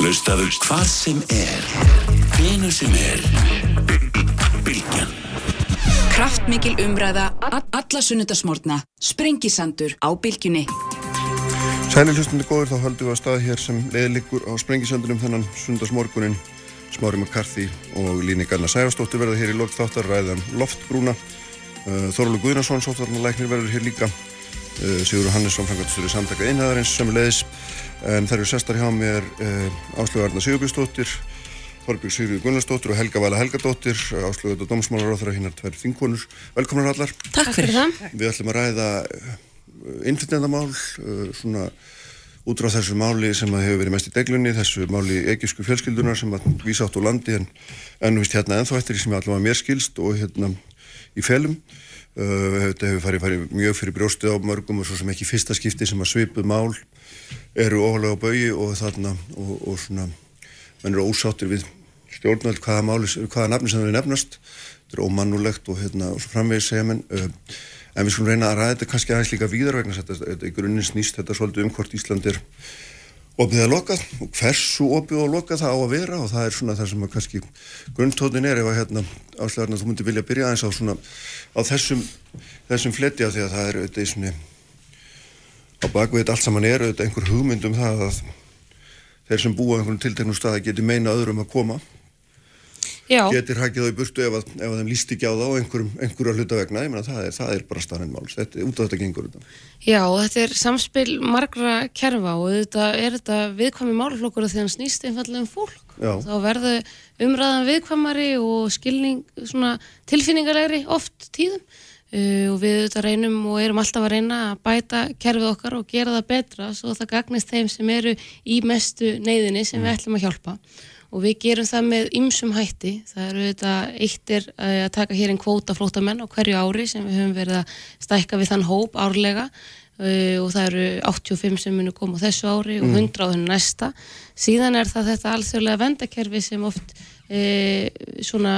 Hlustaðu hvað sem er, hvenu sem er, bylgjan. Kraftmikil umræða, alla sunnudasmórna, sprengisandur á bylgjunni. Sæli hlustunni góður, þá höldum við að stað hér sem leiðlikur á sprengisöndunum þennan sundarsmorgunin Smári McCarthy og Líni Ganna Sæfastóttir verða hér í lokt þáttar ræðan Loftbrúna. Uh, Þorlu Guðnarsson, sóttvarnalæknir verður hér líka uh, Sigur Hannesson, frangatistur í samtaka einhæðarins sem leiðis en þær eru sestar hjá mér uh, Áslögu Arna Sigurbjörnsdóttir Þorbjörg Sigurður Gunnarsdóttir og Helga Vala Helgadóttir. Áslögu þetta Dómsmálaráþara hinnar tvær þingkonur. Velkomnar allar Takk fyrir það. Við ætlum að ræða innflytjandamál, uh, svona út frá þessu máli sem að hefur verið mest í deglunni, þessu máli egypsku fjölskyldunar sem að vísa átt á landi en ennvist hérna ennþá eftir því sem allavega mér skilst og hérna í felum. Uh, þetta hefur farið, farið mjög fyrir brjóstið á mörgum og svo sem ekki fyrsta skipti sem að svipuð mál eru ofalega á baui og þarna og, og svona menn eru ósáttir við stjórnvöld hvaða máli, hvaða nafni sem þau nefnast. Þetta er ómannulegt og hérna og svo framvegis segja menn uh, en við skulum reyna að ræða þetta kannski aðeins líka víðar vegna þetta, í grunninn snýst þetta svolítið um hvort Ísland er opið að lokað og hversu opið og lokað það á að vera og það er svona það sem að kannski grunntótin er ef að hérna áslæðarna þú myndir vilja byrja aðeins á svona á þessum, þessum fletti af því að það er auðvitað í svona á bakveit allt saman er auðvitað einhver hugmynd um það að þeir sem búa einhvern tilteknum stað geti meina öðrum að koma Já, getur hakið þá í burtu ef, að, ef að þeim líst ekki á þá einhverjum, einhverja hluta vegna, ég meina það er, það er bara starrend máls, þetta, út af þetta gengur þetta. já, þetta er samspil margra kerfa og þetta er þetta viðkvæmi málflokkur því hann snýst einfallega um fólk. Já. Þá verður umræðan viðkvæmari og skilning svona tilfinningalegri oft tíðum uh, og við þetta reynum og erum alltaf að reyna að bæta kerfið okkar og gera það betra svo það gagnist þeim sem eru í mestu neyðinni sem við ætlum að hjálpa. Og við gerum það með ymsum hætti. Það eru þetta eitt er eh, að taka hér einn kvóta flótamenn á hverju ári sem við höfum verið að stækka við þann hóp árlega. Uh, og það eru 85 sem munu koma þessu ári og 100 á þennu næsta. Síðan er það þetta alþjóðlega vendakerfi sem oft uh, svona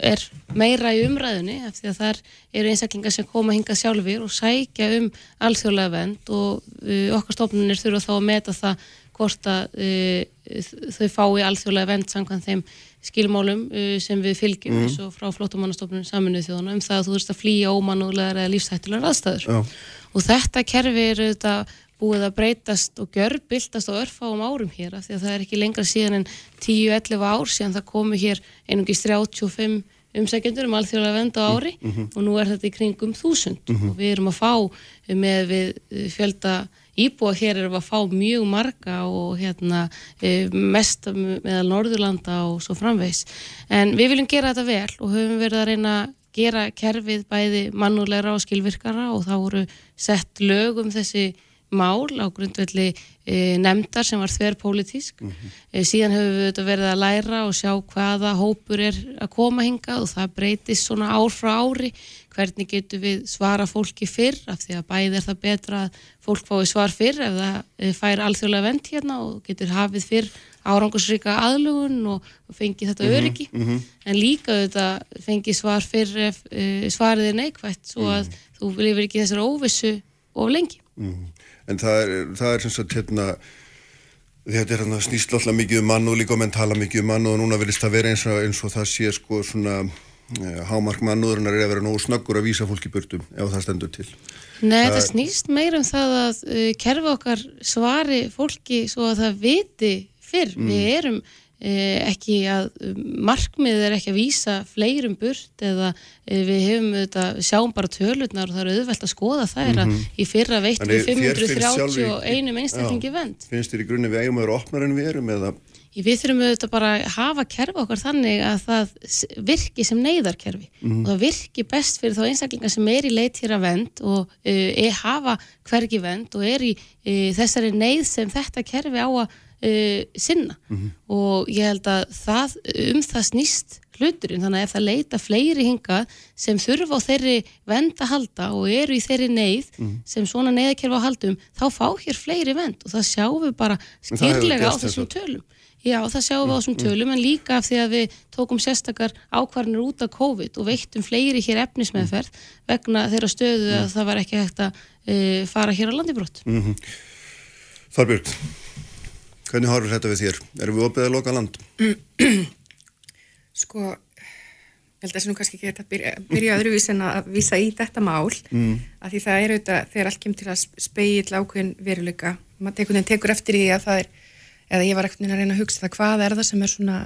er meira í umræðunni af því að þar eru einstaklingar sem koma hingað sjálfur og sækja um alþjóðlega vend og uh, okkar stofnunir þurfa þá að meta það hvort að uh, þau fái alþjóðlega vend samkvæmt þeim skilmálum uh, sem við fylgjum eins og frá flótamannastofnun saminuð þjóðana um það að þú þurfst að flýja ómanúlegar eða lífshættulegar aðstæður. Já. og þetta kerfi er þetta búið að breytast og gjörbyltast á örfáum árum hér af því að það er ekki lengra síðan en 10-11 ár síðan það komu hér einungis 35 umsækjendur um alþjóðlega vend á ári og nú er þetta í kringum 1000 og við erum að fá með við eh, fjölda íbúa hér erum við að fá mjög marga og hérna eh, mest meðal Norðurlanda og svo framvegs en við viljum gera þetta vel og höfum verið að reyna að gera kerfið bæði mannúlegra og skilvirkara og það voru sett lög um þessi mál á grundvelli e, nefndar sem var þverrpólitísk e, síðan höfum við þetta verið að læra og sjá hvaða hópur er að koma hingað og það breytist svona ár frá ári hvernig getum við svara fólki fyrr? Af því að bæði er það betra að fólk fái svar fyrr ef það e, fær alþjóðlega vend hérna og getur hafið fyrr árangusríka aðlugun og fengið þetta öryggi. en líka þetta fengið svar fyrr ef e, svarið er neikvætt svo að þú lifir ekki þessar óvissu of lengi. En það er, það er sem sagt hérna, þetta er hérna snýst alltaf mikið um mann og líka menn tala mikið um mann og núna verðist það vera eins og, eins og það sé sko svona eh, hámark mannúðurinnar er að vera nógu snöggur að vísa fólki burtum ef það stendur til. Nei, Það það snýst meira um það að uh, kerfi okkar svari fólki svo að það viti fyrr. Við erum uh, ekki að, markmiðið er ekki að vísa fleirum burt eða uh, við hefum þetta, sjáum bara tölurnar og það er auðvelt að skoða þær að í fyrra Þannig við þér finnst sjálfri- 531 einstaklingi vend. Finnst þér í grunni við eigum að vera opnar en við erum eða Við þurfum auðvitað bara að hafa kerfi okkar þannig að það virki sem neyðarkerfi. Og það virki best fyrir þá einstaklingar sem er í leit hér að vend og uh, hafa hvergi vend og er í uh, þessari neyð sem þetta kerfi á að uh, sinna. Og ég held að það, um það snýst hluturinn, þannig að ef það leita fleiri hinga sem þurfa á þeirri vend að halda og eru í þeirri neyð sem svona neyðarkerfi á haldum, þá fá hér fleiri vend og það sjáum við bara skýrlega á þessum þess tölum. Já, það sjáum við á þessum tölum en líka af því að við tókum sérstakar ákvarðanir út af COVID og veittum fleiri hér efnismeðferð vegna þeirra stöðu að það var ekki hægt að uh, fara hér á landibrótt. Þorbjörg, Hvernig horfur þetta við þér? Erum við opið að loka land? Sko, ég held að það nú kannski ekki að byrja, byrja öðruvís en að vísa í þetta mál mm. að því það er auðvitað þegar allt kemur til að speil ákveðin veruleika maður tekur, tekur eftir í að það er eða ég var ekkert að reyna að hugsa það hvað er það sem er svona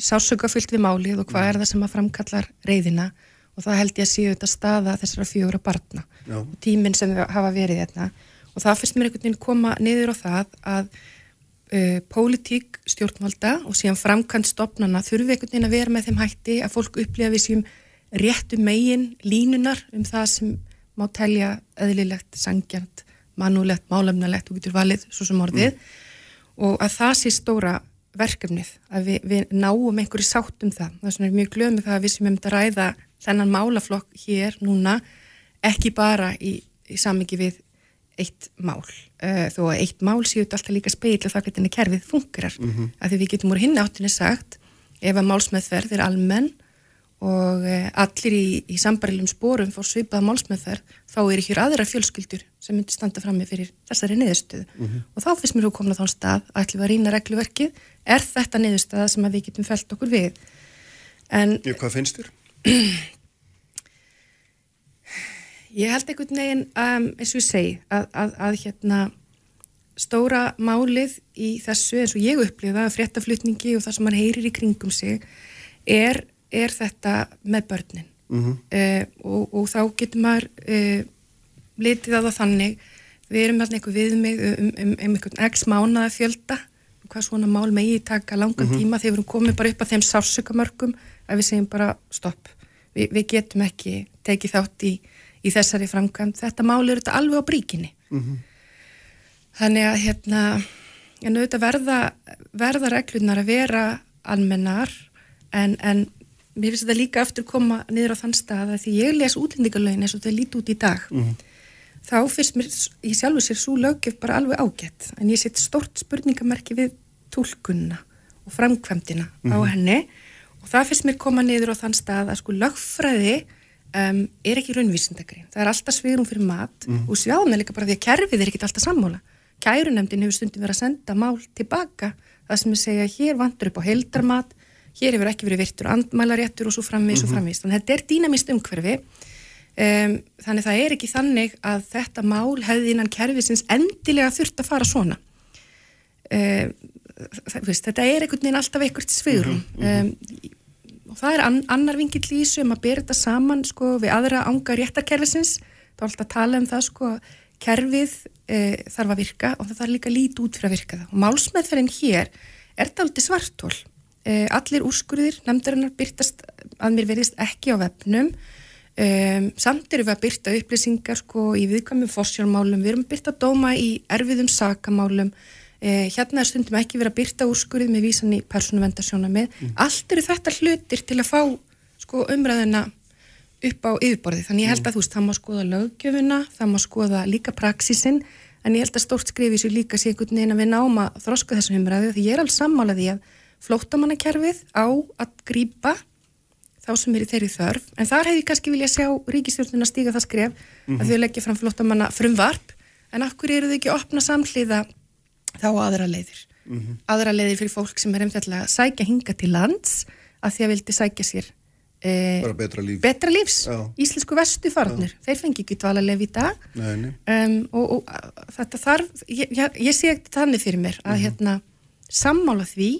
sásökafyllt við málið og hvað er það sem að framkallar reyðina og það held ég að séu þetta staða þessara fjóra barna Já. og tíminn sem hafa verið þetta og það fyrst mér einhvern veginn koma niður á það að uh, pólitík stjórnvalda og síðan framkant stopnana þurfi einhvern veginn að vera með þeim hætti að fólk upplifa við sem réttu megin línunar um það sem má telja eðlilegt, sangjant, mannulegt, málefnalegt og getur valið svo sem orðið mm. Og að það sé stóra verkefnið að við, við náum einhverju sátt um það. Það er mjög glöð með það að við sem hefum þetta ræða þennan málaflokk hér núna ekki bara í, í samingi við eitt mál uh, þó að eitt mál séu þetta alltaf líka speil og það hvernig kerfið fungerar mm -hmm. að því við getum úr hinn áttinni sagt ef að málsmeðferð er almenn og uh, allir í, í sambarilum spórum fór svipað málsmeðferð þá er ekki aðra fjölskyldur sem myndir standa fram með fyrir þessari niðurstöðu mm -hmm. og þá finnst mér að koma þá stað að allir var ína regluverkið er þetta niðurstöða sem við getum felt okkur við en Já, hvað finnst þér? Ég held einhvern veginn, um, eins og ég segi, að, að, að hérna stóra málið í þessu, eins og ég upplifa, fréttaflutningi og það sem mann heyrir í kringum sig, er, er þetta með börnin. Mm -hmm. uh, og, og þá getur maður uh, litið á það þannig, við erum alltaf einhver viðmið um, um, um einhvern x mánaða fjölda, hvað svona mál megi taka langan mm -hmm. tíma þegar við erum komið bara upp að þeim sársökamörkum að við segjum bara stopp. Vi, við getum ekki tekið þátt í í þessari framkvæmt. Þetta máli eru þetta alveg á bríkinni. Mm -hmm. Þannig að hérna, en auðvitað verða, verða reglunar að vera almennar en, en mér finnst þetta líka aftur koma niður á þann stað að því ég les útlendingalögin eins og þetta líti út í dag mm -hmm. þá finnst mér í sjálfu sér svo lögjöf bara alveg ágætt en ég set stort spurningamerki við tólkunna og framkvæmdina mm -hmm. á mhm. henni og það finnst mér koma niður á þann stað að sko lögfræði um, er ekki raunvísindagrein. Það er alltaf sviðrum fyrir mat mm. og sjáum það líka bara því að kerfið er ekki alltaf sammála. Kærunemdin hefur stundum verið að senda mál tilbaka það sem er segja hér vandur upp á heldarmat, hér hefur ekki verið virtur andmælaréttur og svo framvís mm -hmm. og mhm. framvís. Þannig að þetta er dýnamist umhverfi. Um, þannig það er ekki þannig að þetta mál hefði innan kerfisins endilega þurft að fara svona. Um, það, veist, þetta er einhvern veginn alltaf einhvert sviðrum. Mm -hmm. um, og það er an, annar vingill í þessu um að byrja þetta saman sko, við aðra ánga réttarkerfisins þá er alltaf að tala um það sko, kerfið e, þarf að virka og það þarf líka lít út fyrir að virka það og málsmeðferðin hér er þetta aldrei svartól allir úrskurðir, nefndarinnar byrtast að mér verðist ekki á vefnum. E, samt eru við að byrta upplýsingar sko, í viðkvæmum fórsjálfmálum, við erum að byrta dóma í erfiðum sakamálum. Eh, hérna er stundum ekki verið að byrta úrskurðið með vísan í persónuvendarsjóna með mm. allt eru þetta hlutir til að fá sko, umræðina upp á yfirborði, þannig ég held að þú veist það má skoða löggjöfuna, það má skoða líka praxisinn, en ég held að stórt skrifis líka sé einhvern veginn að við náum að þroska þessum umræðu, því ég er alls sammálaði að flóttamannakerfið á að grýpa þá sem er í þeirri þörf, en þar hefði kannski vilja sjá ríkistjórnuna stíga það skref mm -hmm. að þau leggja fram flóttamanna frumvarp, en akkur eru þau ekki opna samhliða þá aðra leiðir. Mm -hmm. Aðra leiðir fyrir fólk sem er einfallega að sækja hinga til lands að því að vildi sækja sér e, betra, líf. betra lífs. Já. Íslensku vestu farnir, þeir fengi ekki dvala lefi í dag nei, nei. Um, og, og þetta þarf, ég, ég, ég sé ekkert þannig fyrir mér að mm -hmm. hérna sammála því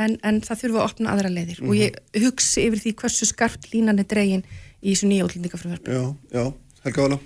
en, en það þurfa að opna aðra leiðir mm -hmm. og ég hugsi yfir því hversu skarpt línan er dregin í þessu nýja útlendingafröðarbi. Já, já, Helga Vala.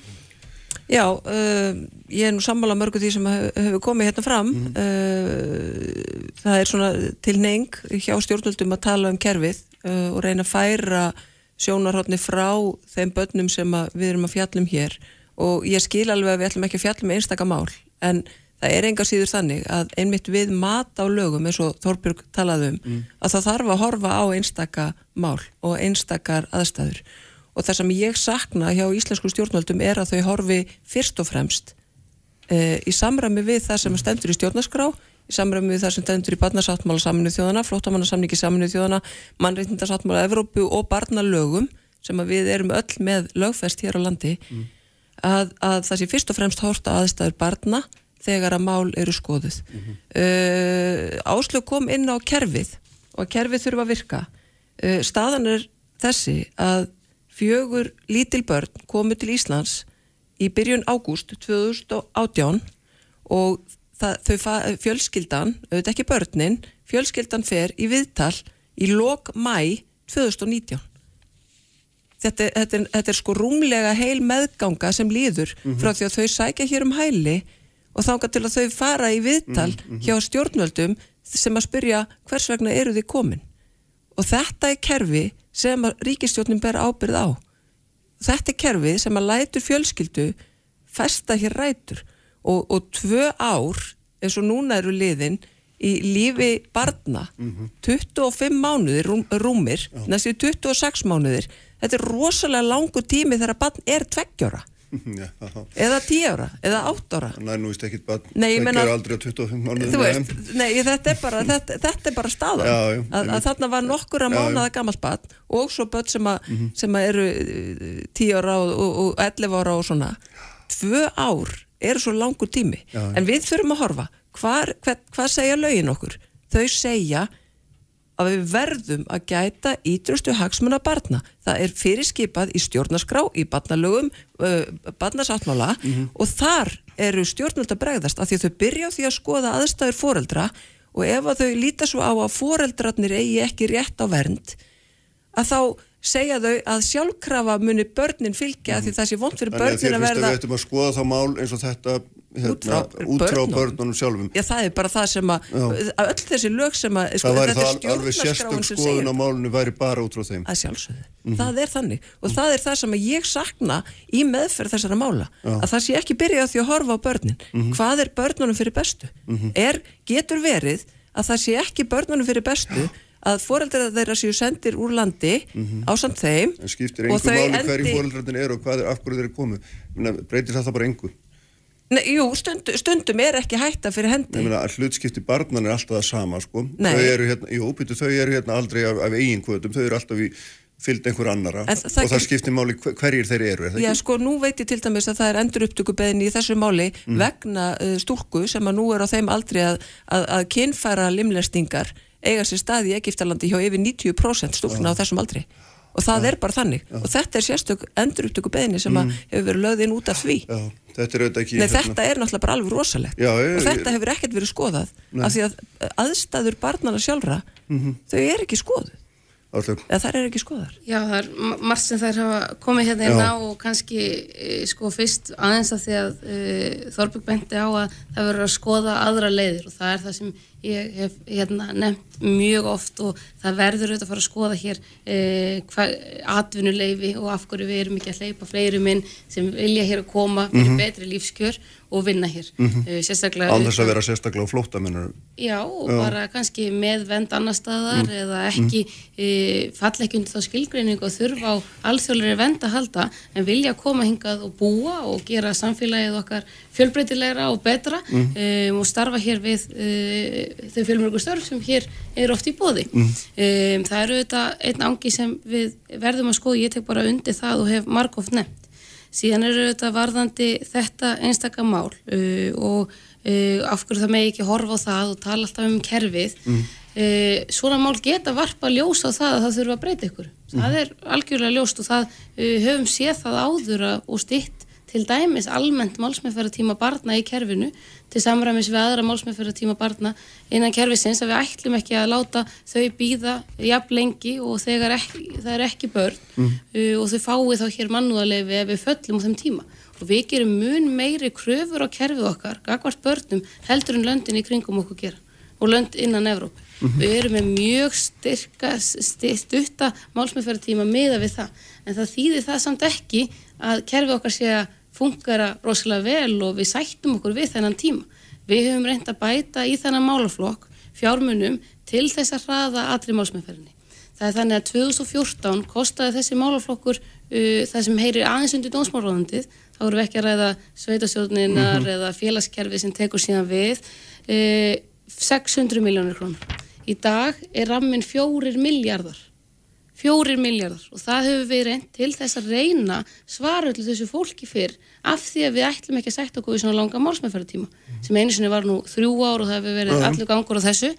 Já, uh, ég er nú sammála mörgu því sem hefur komið hérna fram mm. uh, það er svona tilneng hjá stjórnvöldum að tala um kerfið uh, og reyna að færa sjónarhóttni frá þeim börnum sem við erum að fjallum hér og ég skil alveg að við ætlum ekki að fjallum en það er enga síður þannig að einmitt við mat á lögum eins og Þorbjörg talaði um mm. að það þarf að horfa á einstakka mál og einstakar aðstæður og það sem ég sakna hjá íslensku stjórnvöldum er að þau horfi fyrst og fremst uh, í samræmi við það sem stendur í stjórnarskrá í samræmi við það sem stendur í barnasáttmála saminuð þjóðana, flóttamannasamningi saminuð þjóðana mannreitindarsáttmála Evrópu og barnalögum sem við erum öll með lögfest hér á landi mm. að, að það sé fyrst og fremst horta aðstæður barna þegar að mál eru skoðuð. Mm -hmm. uh, Áslög kom inn á kerfið og kerfið þurfa að virka. Uh, staðan er þessi að fjögur lítil börn komu til Íslands í byrjun ágúst 2018 og það, þau fjölskyldan, auðvitað ekki börnin, fjölskyldan fer í viðtal í lok mæ 2019 þetta, þetta, er, þetta er sko rúmlega heil meðganga sem líður mm -hmm. frá því að þau sækja hér um hæli og þángar til að þau fara í viðtal mm -hmm. hjá stjórnvöldum sem að spyrja hvers vegna eru þið komin? Og þetta er kerfi sem að ríkistjórnum ber ábyrð á. Þetta er kerfi sem að lætur fjölskyldu festa hér rætur. Og, og tvö ár eins og núna eru liðin í lífi barna. Mm -hmm. 25 mánuðir rúm, rúmir, næstu 26 mánuðir. Þetta er rosalega langur tími þegar barn er tveggjóra eða tíóra, eða áttóra Nei, nú veist ekki barn. Tveggjóra aldrei á 25 mánuðin veist, Nei, þetta er bara, þetta, þetta er bara staðan. Já, já, að, að þarna var nokkur að mánaða gammalt barn og svo börn sem, a, mm -hmm. sem eru eh, tíóra og, og, og 11 ára og svona. Tvö ár eru svo langur tími. En við þurfum að horfa. Hvað, hvað segja lögin okkur? Þau segja að við verðum að gæta ídrustu hagsmuna barna. Það er fyrirskipað í stjórnarskrá, í barnalögum, uh, barnasáttmála mm -hmm. og þar eru stjórnvöld að bregðast að því að þau byrja á því að skoða aðstæður foreldra og ef að þau líta svo á að foreldrarnir eigi ekki rétt á vernd að þá segja þau að sjálfkrafa muni börnin fylgja mm því það sé vond fyrir börnin að verða... Þannig að þér finnst að við ættum að skoða þá mál eins og þetta hérna, út frá börnunum? sjálfum. Já, það er bara það sem að, öll þessi lög sem að sko, það það alveg sérstök skoðun á málunum væri bara út frá þeim. Að sjálfsögðu, mm -hmm. það er þannig. Og það er það sem ég sakna í meðferð þessara mála, Já. að það sé ekki byrja því að horfa á börnin, mm -hmm. hvað er börnunum fyrir bestu, mm -hmm. er, getur verið að það sé ekki börnunum fyrir bestu að fóreldrar þeirra séu sendir úr landi mm -hmm. á samt þeim en skiptir einhver máli endi... hverju fóreldrarnir eru og hvað er af hverju þeir eru komið breytir það bara einhver Nei, jú, stund, stundum er ekki hætta fyrir hendi. Ég meina, hlutskipti barnan er alltaf það sama, sko. Nei. Þau eru hérna, jú, býtu, þau eru hérna aldrei af, af eigin kvötum, þau eru alltaf í fylgd einhver annara það og það skiptir máli hverjir þeir eru, er Já, ekki? sko, nú veit ég til dæmis að það er endur upptökubeðin í þessu máli mm. vegna uh, stúrku sem að nú er á þeim aldrei að, að, að kynfæra limlestingar eiga sér stað í Egiptalandi hjá yfir 90% stúrkuna á þessum aldrei og það ja. er bara þannig ja. og þetta er sérstök endurúttöku beðinni sem mm. hefur verið löðin út af því ja. þetta, er ekki, Nei, þetta er náttúrulega bara alveg rosalegt og þetta hefur ekkert verið skoðað af því að aðstæður barnana sjálfra mm -hmm. þau er ekki skoðuð eða þær er ekki skoðar Já, það er margt sem þær hafa komið hérna inn á og kannski e, sko fyrst aðeins að því að e, Þorbjörg benti á að það verður að skoða aðra leiðir og það er það sem ég hef hérna, nefnt mjög oft og það verður auðvitað að fara að skoða hér eh, atvinnuleifi og af hverju við erum ekki að hleypa fleiri minn sem vilja hér að koma fyrir mm -hmm. betri lífskjör og vinna hér mm -hmm. þess að vera sérstaklega á flótta minnur Já, og Já. bara kannski með vend annar staðar mm. eða ekki eh, falla ekki undir þá skilgreining og þurfa á alþjóðlega vend að halda en vilja koma hingað og búa og gera samfélagið okkar fjölbreytilegra og betra um, og starfa hér við uh, þau fjölmörgur störf sem hér er oft í bóði. Mm. Um, það eru þetta einn ángi sem við verðum að skoða, ég tek bara undir það og hef margóft nefnt. Síðan eru þetta varðandi þetta einstakam mál uh, og uh, af hverju það megi ekki horfa á það og tala alltaf um kerfið. Mm. Svona mál geta varpa ljósa á það að það þurfa að breyta ykkur. Mm. Það er algjörlega ljóst og það höfum séð það áður og stitt til dæmis almennt málsmeðferðartíma barna í kerfinu til samræmis við aðra málsmeðferðartíma barna innan kerfisins að við ætlum ekki að láta þau býða jafn lengi og þegar ekki, það er ekki börn mm. uh, og þau fái þá hér mannúðarlefi ef við föllum á þeim tíma og við gerum mun meiri kröfur á kerfið okkar, gagvart börnum heldur en löndin í kringum okkur gera og lönd innan Evróp. Mm -hmm. Við erum með mjög styrka, stutta málsmeðferðartíma miða við það en það þýðir það samt ekki að kerfið okkar sé að fungera rosalega vel og við sættum okkur við þennan tíma. Við höfum reynd að bæta í þennan málaflokk fjármunum til þess að hraða aðri málsmeðferðinni. Það er þannig að 2014 kostaði þessi málaflokkur uh, það sem heyrir aðeins undir dónsmálróðandið, þá eru við ekki að ræða sveitasjóðninar mm -hmm. eða félagskerfi sem tekur síðan við, uh, 600 miljónir krónur. Í dag er rammin fjórir miljardar fjórir miljardar og það hefur verið reynd til þess að reyna svara öllu þessu fólki fyrr af því að við ætlum ekki að sætta okkur í svona langa málsmeðferðartíma sem einu sinni var nú þrjú ár og það hefur verið allur gangur á þessu.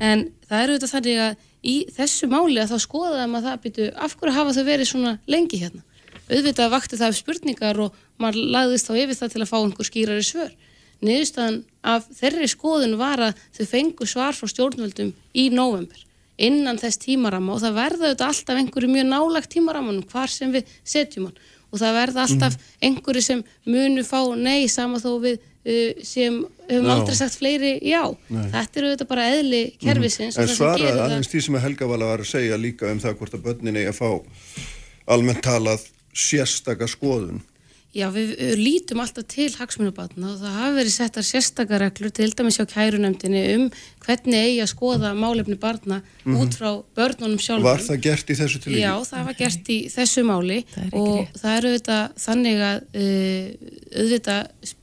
En það er auðvitað þannig að í þessu máli að þá skoðaðum að það byrju af hverju hafa þau verið svona lengi hérna? Auðvitað vakti það upp spurningar og maður lagðist þá yfir það til að fá einhver skýrari svör. Niðurstaðan af þeirri skoðun var að þau fengu svar frá stjórnvöldum í november innan þess tímarama og það verða auðvitað alltaf einhverju mjög nálagt tímaramanum hvar sem við setjum hann og það verða alltaf einhverju sem munu fá nei sama þó við uh, sem höfum Já. aldrei sagt fleiri já. Þetta er auðvitað bara eðli kerfisins og En svaraði aðeins því sem að Helga Vala var að segja líka um það hvort að börnin eigi að fá almennt talað sérstaka skoðun. Já, við, við lítum alltaf til hagsmunubatna og það hafa verið settar sérstakar reglur til dæmis hjá kærunemdini um hvernig eigi að skoða málefni barna út frá börnunum sjálfum. Var það gert í þessu tilvíki? Já, það var gert í þessu máli Það og rétt. það er auðvitað þannig að uh, auðvitað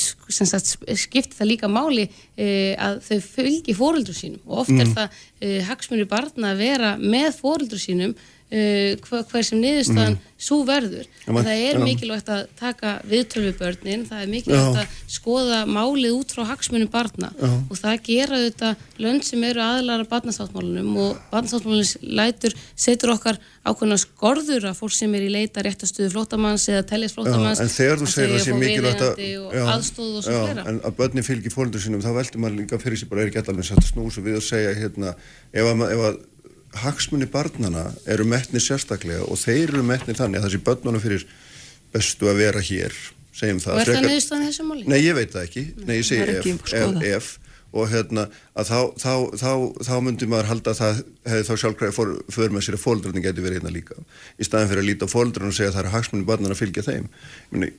skiptir það líka máli uh, að þau fylgi fóreldur sínum og oft Mm. er það uh, hagsmunni barna að vera með fóreldur sínum uh, hver, sem niðurstaðan svo verður. Mm. Man- það er já. mikilvægt að taka viðtölu börnin, það er mikilvægt Já. að skoða málið út frá hagsmunum barna Já. og það gera þetta lönd sem eru aðlara barnasáttmálunum og barnasáttmálunum setur okkar ákveðna skorður að fólk sem er í leita réttastuðu flótamanns eða teljast flótamanns en þegar þú segir að sé fá mikilvægt að, og aðstóð og svo já, fleira. en að börnin fylgi fólundur sínum, þá veldur maður líka fyrir sér bara er ekki allaveg að snúsa við og segja hérna, ef að, ef að hagsmunni barnana eru metnir sérstaklega og þeir eru metnir þannig að þessi börnunum fyrir bestu að vera hér, segjum það. og er það frekar- niðurstaðan í þessu máli? Nei, ég veit það ekki. Nei, ég segi ef, ef, ef og hérna að þá, þá, þá, þá myndi maður halda að það hefði þá sjálfkræði for, för með sér að fóldrarnir geti verið hérna líka í staðin fyrir að líta á fóldrarnir og segja að það er hagsmunni barnan að fylgja þeim Meni,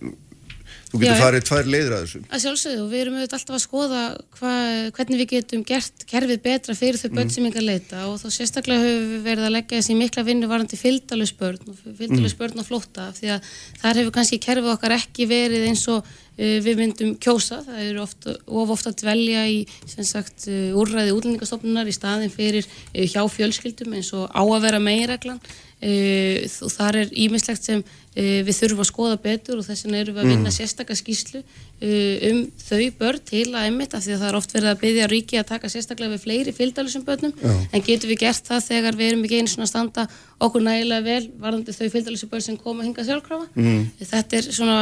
þú getur Já, farið tvær leiðir að þessu. Að sjálfsögðu og við erum auðvitað alltaf að skoða hva, hvernig við getum gert kerfið betra fyrir þau Mm. börn sem yngar leita. Og þá sérstaklega höfum við verið að leggja þessi mikla vinnu varandi fylgdalus börn og fylgdalus börn á flótta af því að þar hefur kannski kerfið okkar ekki verið eins og uh, við myndum kjósa, það eru oft, of ofta að dvelja í sagt, uh, úrræði útlendingastofnunar í staðin fyrir uh, hjá fjölskyldum eins og á að vera meginreglan uh, og þar er ímislegt sem uh, við þurfum að skoða betur og þess vegna erum við að vinna sérstakka skýslu uh, um þau börn til að emmitt af því að það er oft verið að byggja ríki að taka sérstaklega við fleiri fylgdalusum börnum en getum við gert það þegar við erum ekki einu svona að standa okkur nægilega vel varðandi þau fylgdalusum börn sem koma hinga sjálfkrafa? Mm. þetta er svona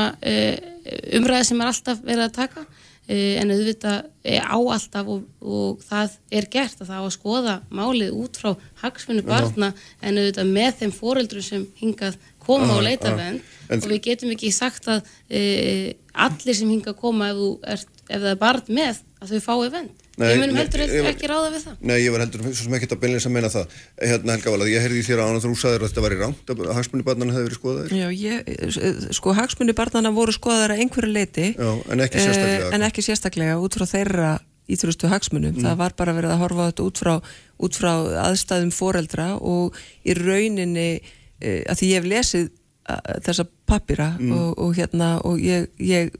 umræði sem er alltaf verið að taka en auðvitað er á alltaf og, og það er gert að það á að skoða málið út frá hagsmunni barna en auðvitað með þeim foreldrum sem hingað koma og leita já. venn En- og við getum ekki sagt að e, allir sem hingað koma ef, ert, ef það er barn með að þau fái venn Nei, við munum nei, heldur ég- ekki ráða við það Nei, ég var heldur svo sem ekkert að beinleins að meina það hérna Helga Vala, ég heyrði í þér á að þú sagðir að þetta væri rámt að hagsmunni barnan hefði verið skoðaðir Já, ég, sko hagsmunni barnana voru skoðar að einhverju leiti Já, en ekki sérstaklega. eh, en ekki sérstaklega út frá þeirra íþrustu hagsmunum, Mm. það var bara verið að horfa þetta út frá, út frá aðstæðum foreldra og í rauninni e, að því ég hef lesið a, þessa pappira Mm. og, og hérna og ég, ég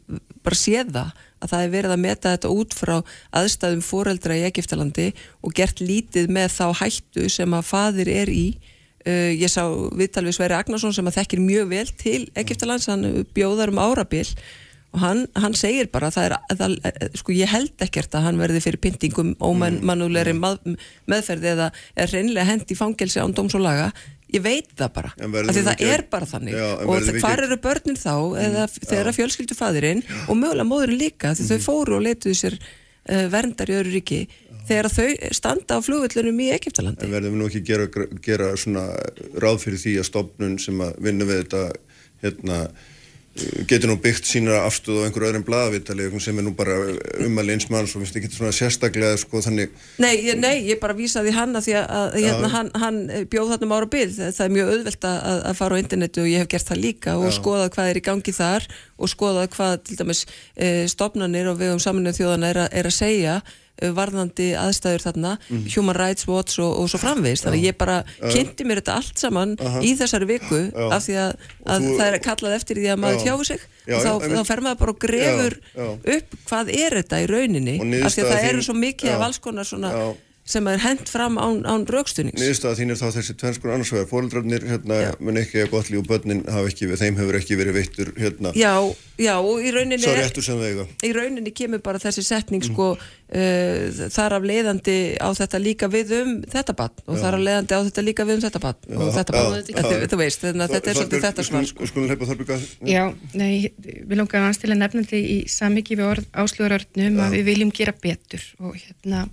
bara sé það að það er verið að meta þetta út frá aðstæðum foreldra í Egiptalandi og gert lítið með þá hættu sem að fadir er í. Uh, ég sá viðtal við Sverri Agnarsson sem að þekkir mjög vel til Egiptalands, hann bjóðar um árabil og hann, hann segir bara það er, það, sko ég held ekkert að hann verði fyrir pyntingum ómannulegri mm. meðferði eða er reynilega hend í fangelsi án dóms og laga. Ég veit það bara, af því það er bara þannig. Já, og Mm, eru börnin þá eða þegar fjölskyldu fæðirinn og mögulega móðurinn líka því Mm. þau fóru og leituðu sér uh, verndar í öðru ríki þegar þau standa á flugvöllunum í Egiptalandi En verðum við nú ekki gera, gera svona ráð fyrir því að stopnun sem að vinna við þetta hérna getur nú byggt sína afstöð á einhverju öðrum blaðavitali sem er nú bara umæli eins manns og finnst ekki svona sérstaklega sko þannig Nei, ég, nei, ég bara vísaði hann að því að, hérna, hann, hann bjóð þarna um ára bil. Það er mjög auðvelt að, að fara á internetu og ég hef gert það líka og skoðað hvað er í gangi þar og skoðað hvað til dæmis e, stopnarnir og vegum saminuð þjóðana er, að- er að segja varðandi aðstæður þarna Human Rights Watch og, og svo framvegis. Þannig að ég bara kynnti mér þetta allt saman í þessari viku af því að, að þú- það er kallað eftir því að maður Já. tjáu sig. Já, og þá, já, þá fer maður bara og grefur Já, já. upp hvað er þetta í rauninni af því að það eru svo mikið Já. af alls konar svona Já. Sem er hent fram án, án raukstunings Niðurstaða þín er þá þessi tvenskur annars vegar. Fóreldrarnir hérna, mun ekki að gott líf og börnin hafa ekki, þeim hefur ekki verið veittur hérna, Já, já, og í rauninni svo réttur sem það eiga. Í rauninni kemur bara þessi setning sko uh, þar af leiðandi á þetta líka við um þetta bann og þar af leiðandi á þetta líka við um þetta bann og þetta já, bann, þú veist þannig að þetta er svolítið þetta svar sko. Við skulum hleypa Þorbjörg að Já, nei, við langarum aðeins til að nefnandi í samiki við orð áslöðurörnum að við viljum gera betur og hérna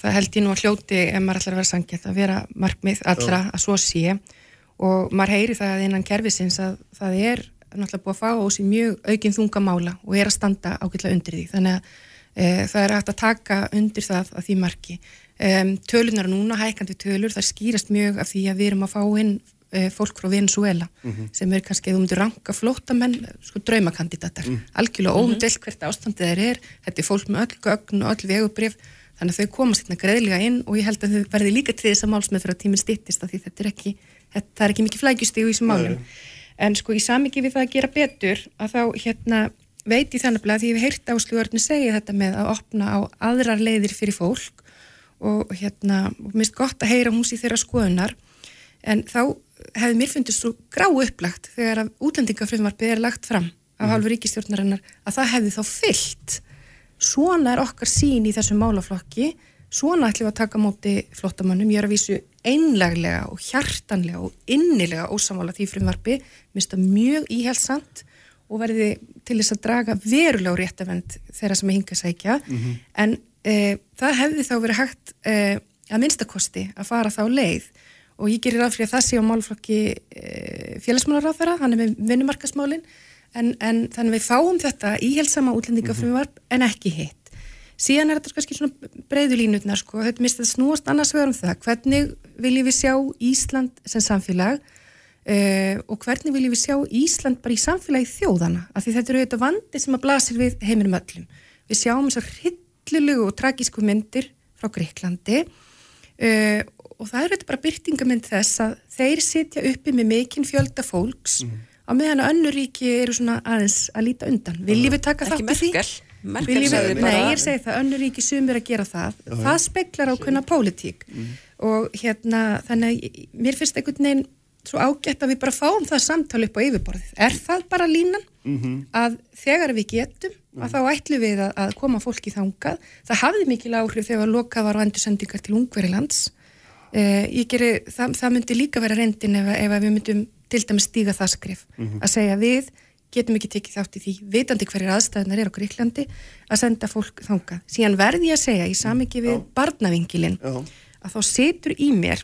það held ég nú að hljóti ef maður ætlar að vera sangjart að vera markmið allra að svo sé. Og maður heyri það innan kervisins að það er náttúrulega búið að fá á sig mjög aukinn þungamála og er að standa ágætlega undir því. Þannig að e, það er hægt að taka undir það að því marki. Um, tölunar núna, hækandi tölur, það skýrast mjög af því að við erum að fá inn e, fólk frá Venezuela sem er kannski, þú myndir ranka flótamenn sko draumakandidatar, algjörlega óumdelt hvert ástandið þeir er, þetta er fólk með öll gögn og öll vegubrif þannig að þau komast hérna greiðlega inn og ég held að þau verði líka til þess að málsmeð fyrir að tíminn stittist af því þetta er ekki, þetta, það er ekki mikið flækjustíg í þessum málum. En sko í samiki við það að gera betur að þá hérna veit ég þannig að því ég hef heyrt áslugurinn segja þetta með að opna á aðrar leiðir fyrir fólk og hérna mist gott að heyra hús í þeirra skoðunar. En þá hefði mér fundist svo grá upplagt þegar að útlendingafröðumarpið er lagt fram af hálfu ríkistjórnarinnar að það hefði þá fyllt svona er okkar sín í þessum málaflokki. Svona ætlum við að taka móti flottamannum, ég er að vísu einleglega og hjartanlega og innilega ósamála því frumvarfi, minnst það mjög íhelsant og verði til þess að draga verulega á réttavend þeirra sem hinga sækja. En e, það hefði þá verið hægt e, að minnstakosti að fara þá leið. Og ég gerir því að það sé á málflokki e, félagsmálaráþara, hann er með vinnumarkasmálin en, en þannig við fáum þetta íhelsama útlendingafrumvarp en ekki hitt. Síðan er þetta kannski svona breyðulínutnar sko, þetta mistið að snúast annars vegar um það, hvernig viljum við sjá Ísland sem samfélag uh, og hvernig viljum við sjá Ísland bara í samfélagi þjóðana, af því þetta eru auðvitað vandi sem að blasir við heiminum öllum. Við sjáum þessar hryllilegu og tragísku myndir frá Greiklandi uh, og það eru þetta bara byrtingamind þess að þeir sitja uppi með mikinn fjölda fólks á meðan að önnur ríki eru svona aðeins að líta undan. Viljum við taka ekki þátt í því? Merkel við, bara nei, ég segi það, önnur ríki sumir að gera það, það speklar ákveðna pólitík og hérna þannig að mér finnst einhvern veginn svo ágætt að við bara fáum það samtal upp á yfirborðið. Er það bara línan að þegar við getum að þá ætlum við að, að koma fólki þangað. Það hafði mikil áhrif þegar lokað var á endursendingar til Ungverilands. Uh, ég geri, það, það myndi líka vera reyndin ef, ef við myndum til dæmis stíga það skrif að segja við getum ekki tekið þátt í því, vitandi hverjir aðstæðunar er á Gríklandi, að senda fólk þangað. Síðan verði ég að segja í samingi við barnavingilin að þá situr í mér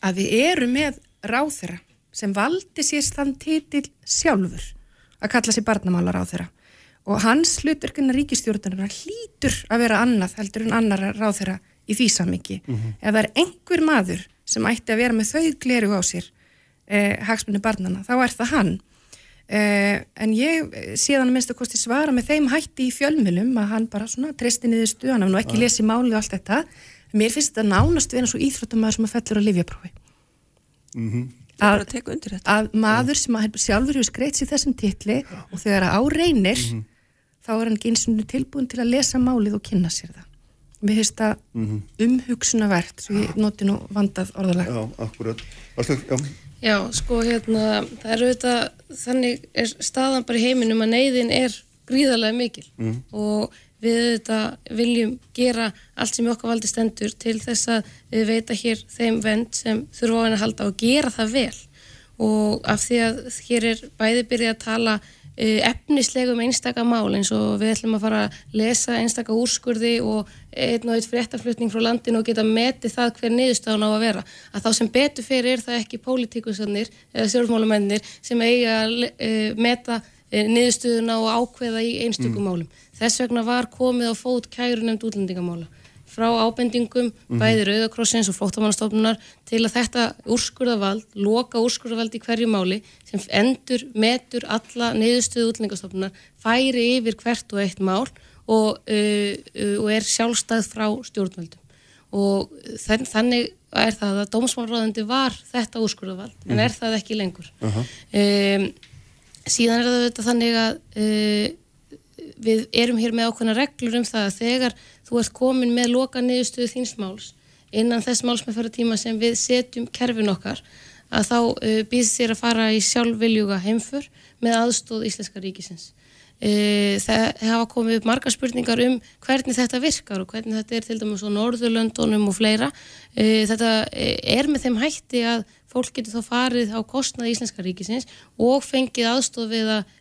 að við erum með ráþera sem valdi sér þann titil sjálfur að kalla sér barnamálar ráþera og hans hluturkina ríkistjórnarnar hlýtur að vera annað heldur en annar ráþera í því samingi. Ef það er einhver maður sem ætti að vera með þau gleru á sér eh, hagsmunni barnana, þá er það hann. Eh, en ég síðan að minnst að kosti svara með þeim hætti í fjölmjölum að hann bara svona treysti niður stu, hann hafði nú ekki lesið málið og allt þetta. Mér finnst þetta nánast vera svo íþróttamæður sem að fellur á livjaprófi. Tek undir þetta Að maður sem að sjálfur hefur skreitt sér þessum titli og þegar að á reynir þá er hann ekki eins og tilbúin til að lesa málið og kynna sér það. Mér finnst það umhugsunavert, svo ég noti nú vandað orðalega. Já, akkurat. Varstu, já, Já, sko hérna, það er auðvitað, þannig er staðan bara í heiminum að neyðin er gríðarlega mikil. Og við auðvitað viljum gera allt sem okkar valdi stendur til þess að við veita hér þeim vend sem þurfa á henni að halda og gera það vel. Og af því að hér er bæði byrjað að tala uh, efnislega um einstaka mál eins og við ætlum að fara að lesa einstaka úrskurði og einn og eitt fréttaflutning frá landinu og geta metið það hver niðurstaðan á að vera. Að þá sem betur fyrir er það ekki pólitíkusannir eða stjórnmálumennir sem eiga að uh, meta uh, niðurstöðuna og ákveða í einstökum málum. Þess vegna var komið á fót kæru nefnd útlendingamála. Frá ábendingum bæði Rauðakrossins og flóttamannastofnunar til að þetta úrskurðavald, loka úrskurðavald í hverju máli sem endur, metur alla niðurstöðu útlendingastofnunar færi yfir hvert og eitt mál og, uh, uh, og er sjálfstæð frá stjórnvöldum. Og þann, þannig er það að dómsmálráðandi var þetta úrskurðavald en er það ekki lengur. Um, síðan er það þetta þannig að uh, við erum hér með ákveðna reglur um það að þegar þú ert komin með loka niðurstöðu þíns máls innan þess málsmeðfæra tíma sem við setjum kerfin okkar að þá uh, býðst þér að fara í sjálfviljuga heimfur með aðstóð Íslenska ríkisins. Uh, það hafa komið upp margar spurningar um hvernig þetta virkar og hvernig þetta er til dæmis á Norðurlöndunum og fleira. Uh, þetta er með þeim hætti að fólk getur þá farið á kostnað Íslenska ríkisins og fengið aðstóð við að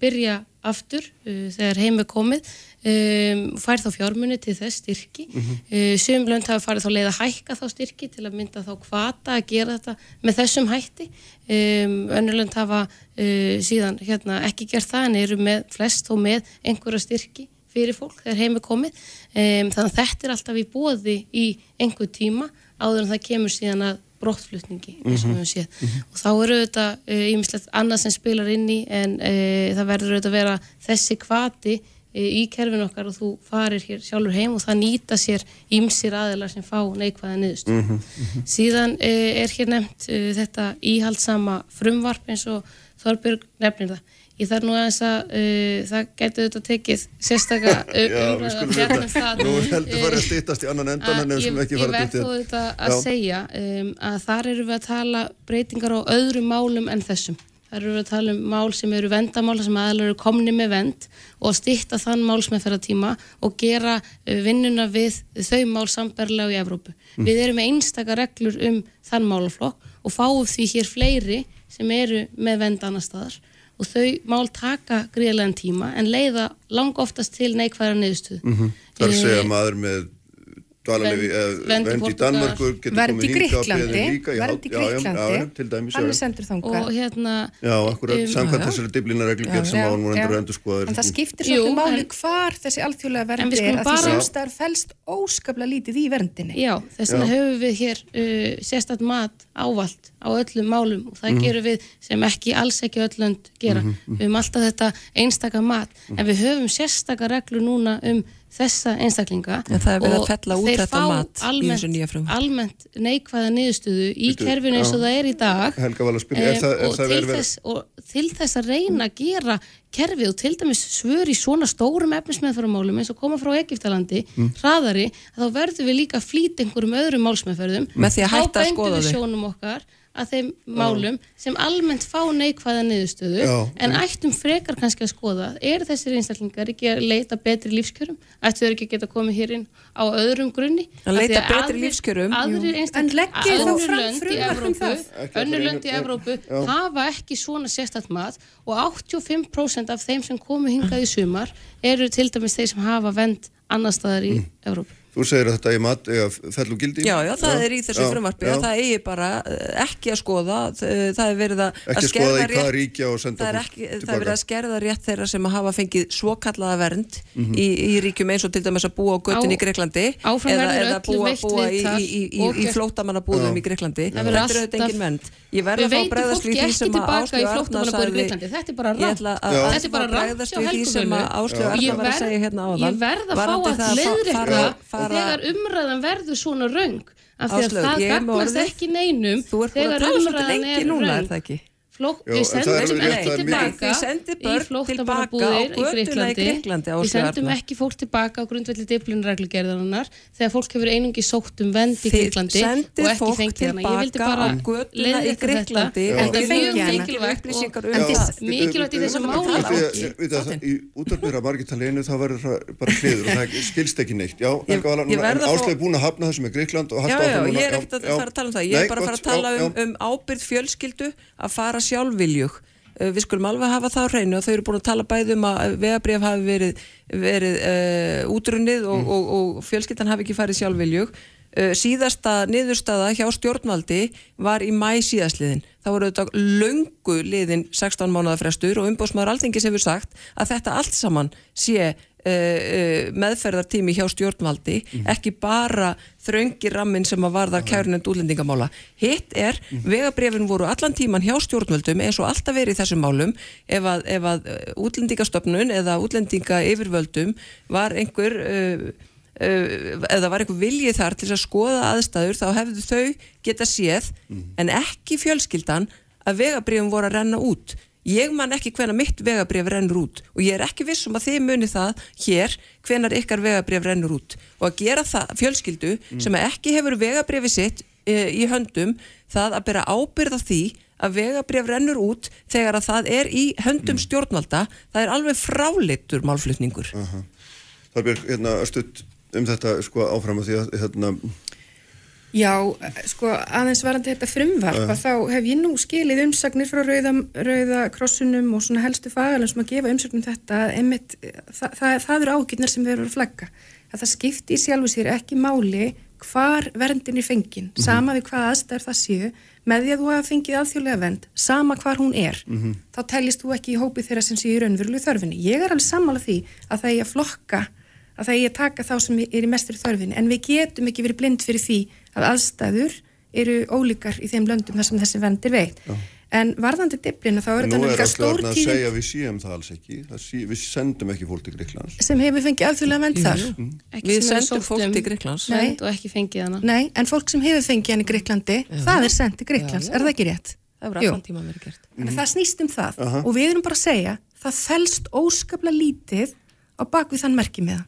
byrja aftur þegar heim er komið um, fær þá fjármunni til þess styrki mm -hmm. uh, sum lönd hafa farið þá leið að hækka þá styrki til að mynda þá kvata að gera þetta með þessum hætti um, önnur lönd hafa uh, síðan hérna, ekki gert það en eru með flest og með einhverja styrki fyrir fólk þegar heim er komið um, þannig að þetta er alltaf í bóði í einhver tíma áður en það kemur síðan að brottflutningi höfum séð mm -hmm. og þá eru þetta ímislegt uh, annað sem spilar inn í en uh, það verður auðvitað að vera þessi kvati í kerfin okkar og þú farir hér sjálfur heim og það nýta sér ímsir aðelar sem fá neikvæða niðurstu mm -hmm. síðan er hér nefnt þetta íhaldsama frumvarp eins og Þorbjörg nefnir það Ég þarf nú aðeins að uh, það getur auðvitað tekið sérstakka umræða hérna um það. Nú heldur farið að stýtast í annan endan en sem ekki farið til þetta. Ég verð þó auðvitað að segja um, að þar eru við að tala breytingar á öðrum málum en þessum. Þar eru að tala um mál sem eru vendamál sem aðalega eru komni með vend og stýtta þann málsmeðferðartíma og gera uh, vinnuna við þau mál samberlega í Evrópu. Mm. Við erum með einstakka reglur um þann málaflokk og fáum því hér fleiri sem eru með vend annar staðar og þau mál taka gríðlegan tíma en leiða lang oftast til neikvæðar niðurstöðu. Mm -hmm. Það er að segja maður með dvalarlefi, vend í Danmarkur verð í Gríklandi verð í Gríklandi hann er sendur þánga og hérna já, akkurat, um, samkvæmt þessari diblinareglugjör sem án voru endur endur skoðar en það skiptir svolítið máli hvar þessi alþjóðlega verndi er að því samstarf fælst óskaplega lítið í verndinni. Já, þess vegna höfum við hér uh, sérstatt mat ávalt á öllum málum og það mm -hmm. gerum við sem ekki alls ekki öllund gera. Mm -hmm. við höfum alltaf þetta einstaka mat. En við höfum sérstaka reglu núna um þessa einstaklinga það að út þetta mat almennt, almennt neikvæða niðurstöðu í kerfinu eins og það er í dag. Spyrja, er það, er og, til þess, og til þess að reyna að gera kerfið og til dæmis svör í svona stórum efnismæðfæramálum eins og koma frá Egiptalandi mm. hraðari, þá verður við líka að flýta einhverjum öðrum málsmæðfærðum þá bændum við sjónum okkar að þeim málum Já. sem almennt fá neikvæða niðurstöðu Já. en ættum frekar kannski að skoða er þessir einstaklingar ekki að leita betri lífskjörum ættu þeir ekki að geta komið hér inn á öðrum grunni að leita betri aðri, lífskjörum en leggir þá fram frumvartum það önnur lönd í Evrópu hafa ekki svona sérstatt mat og 85% af þeim sem komu hingað í sumar eru til dæmis þeir sem hafa vend annar staðar í mm. Evrópu Þú segir að þetta er mat eða fellum gildi? Já, já, það já, er í þessu frumarpi að það eigi bara eh, ekki að skoða, það er verið að ekki að í ríkja og senda fólk tilbaka. Það er verið að skerða rétt þeirra sem hafa fengið svokallaða vernd mm -hmm. í, í ríkjum eins og til dæmis að búa á göttin í Greiklandi eða, eða búa, búa í, í, í flótamannabúðum í Greiklandi. Þetta er auðvitað engin vend. Ég verði að fá bregðast við því sem að Áslögu Arna sagði. Þetta er bara rátt Þetta er bara rátt hjá helgumölu Ég verð að fá að leiðrika þegar umræðan verður svona raung af því að það gagnast ekki neinum þegar umræðan er raung Flók, Jó, við sendum ekki tilbaka í flóttamannabúðir í Greiklandi við sendum ekki fólk tilbaka á grundvelli diplinræklugerðarinnar þegar fólk hefur einungi sótt um vend í Greiklandi og ekki fengið hana. Ég vildi bara leiðið þetta. En það er mjög mikilvægt og mikilvægt í þessum máli í útarbyrra margitaliðinu það verður bara hliður og það skilst ekki neitt. Já, áslögu búin að hafna þessum með Greikland já, já, ég er ekkert að fara að tala um það. Ég er bara að fara að tala um, um ábyrð fjölskyldu að fara sjálfviljug. Eh, við skulum alveg hafa það á hreinu og þau eru búin að tala bæðum að vegabrif hafi verið, verið uh, útrunnið og, mm. og, og, og fjölskyttan hafi ekki farið sjálfviljug. Uh, síðasta niðurstaða hjá stjórnvaldi var í mæ síðasliðin þá voru þetta löngu liðin 16 mánuða frestur og umbóðsmaður alþingis hefur sagt að þetta allt saman sé meðferðartími hjá stjórnvaldi mm. ekki bara þröngi rammin sem að varða kærnend útlendingamála hitt er, mm. vegabrefin voru allan tíman hjá stjórnvöldum eins og alltaf verið í þessum málum ef að, ef að útlendingastöfnun eða útlendinga yfirvöldum var einhver uh, uh, eða var einhver viljið þar til að skoða aðstæður þá hefðu þau geta séð mm. en ekki fjölskyldan að vegabrefin voru að renna út ég man ekki hvena mitt vegabrif rennur út og ég er ekki viss um að þið muni það hér hvenar ykkar vegabrif rennur út. Og að gera það fjölskyldu sem ekki hefur vegabrifi sitt e, í höndum það að bera ábyrða því að vegabrif rennur út þegar að það er í höndum stjórnvalda það er alveg fráleittur málflutningur. Það er hérna stutt um þetta sko áfram að því að hérna, Já, sko aðeins varandi þetta frumvarp að þá hef ég nú skilið umsagnir frá rauða, rauða krossunum og svona helstu fagalum sem að gefa umsagnum þetta einmitt, það, það, það eru ágjörnar sem við erum að flagga. Að það skipti í sjálfu sér ekki máli hvar verndin er fengin sama við hvað aðstæður það séu. Með því að þú hafa fengið alþjóðlega vend sama hvar hún er, þá teljist þú ekki í hópi þeirra sem séu í raunverulegu þörfinni. Ég er alveg sammála því að það er að flokka að það er að taka þá sem er í mestur þörfinni. En við getum ekki verið blind fyrir því að aðstæður eru ólíkar í þeim löndum þar sem þessi vend er veitt. En varðandi diplina þá er en þetta nú er alltaf stór að tíð segja við séum það alls ekki. Það sé, við sendum ekki fólk til Gríklands sem hefur fengið alþjóðlega vend þar. Ekki Við sendum fólk til vernd og ekki fengið hana. Nei, en fólk sem hefur fengið hann í Gríklandi það er sendt til Gríklands, Já, já. er það ekki rétt? Það að það snýst um það. Og við erum bara að segja það fælst óskaplega lítið á bakvið þann merki með það.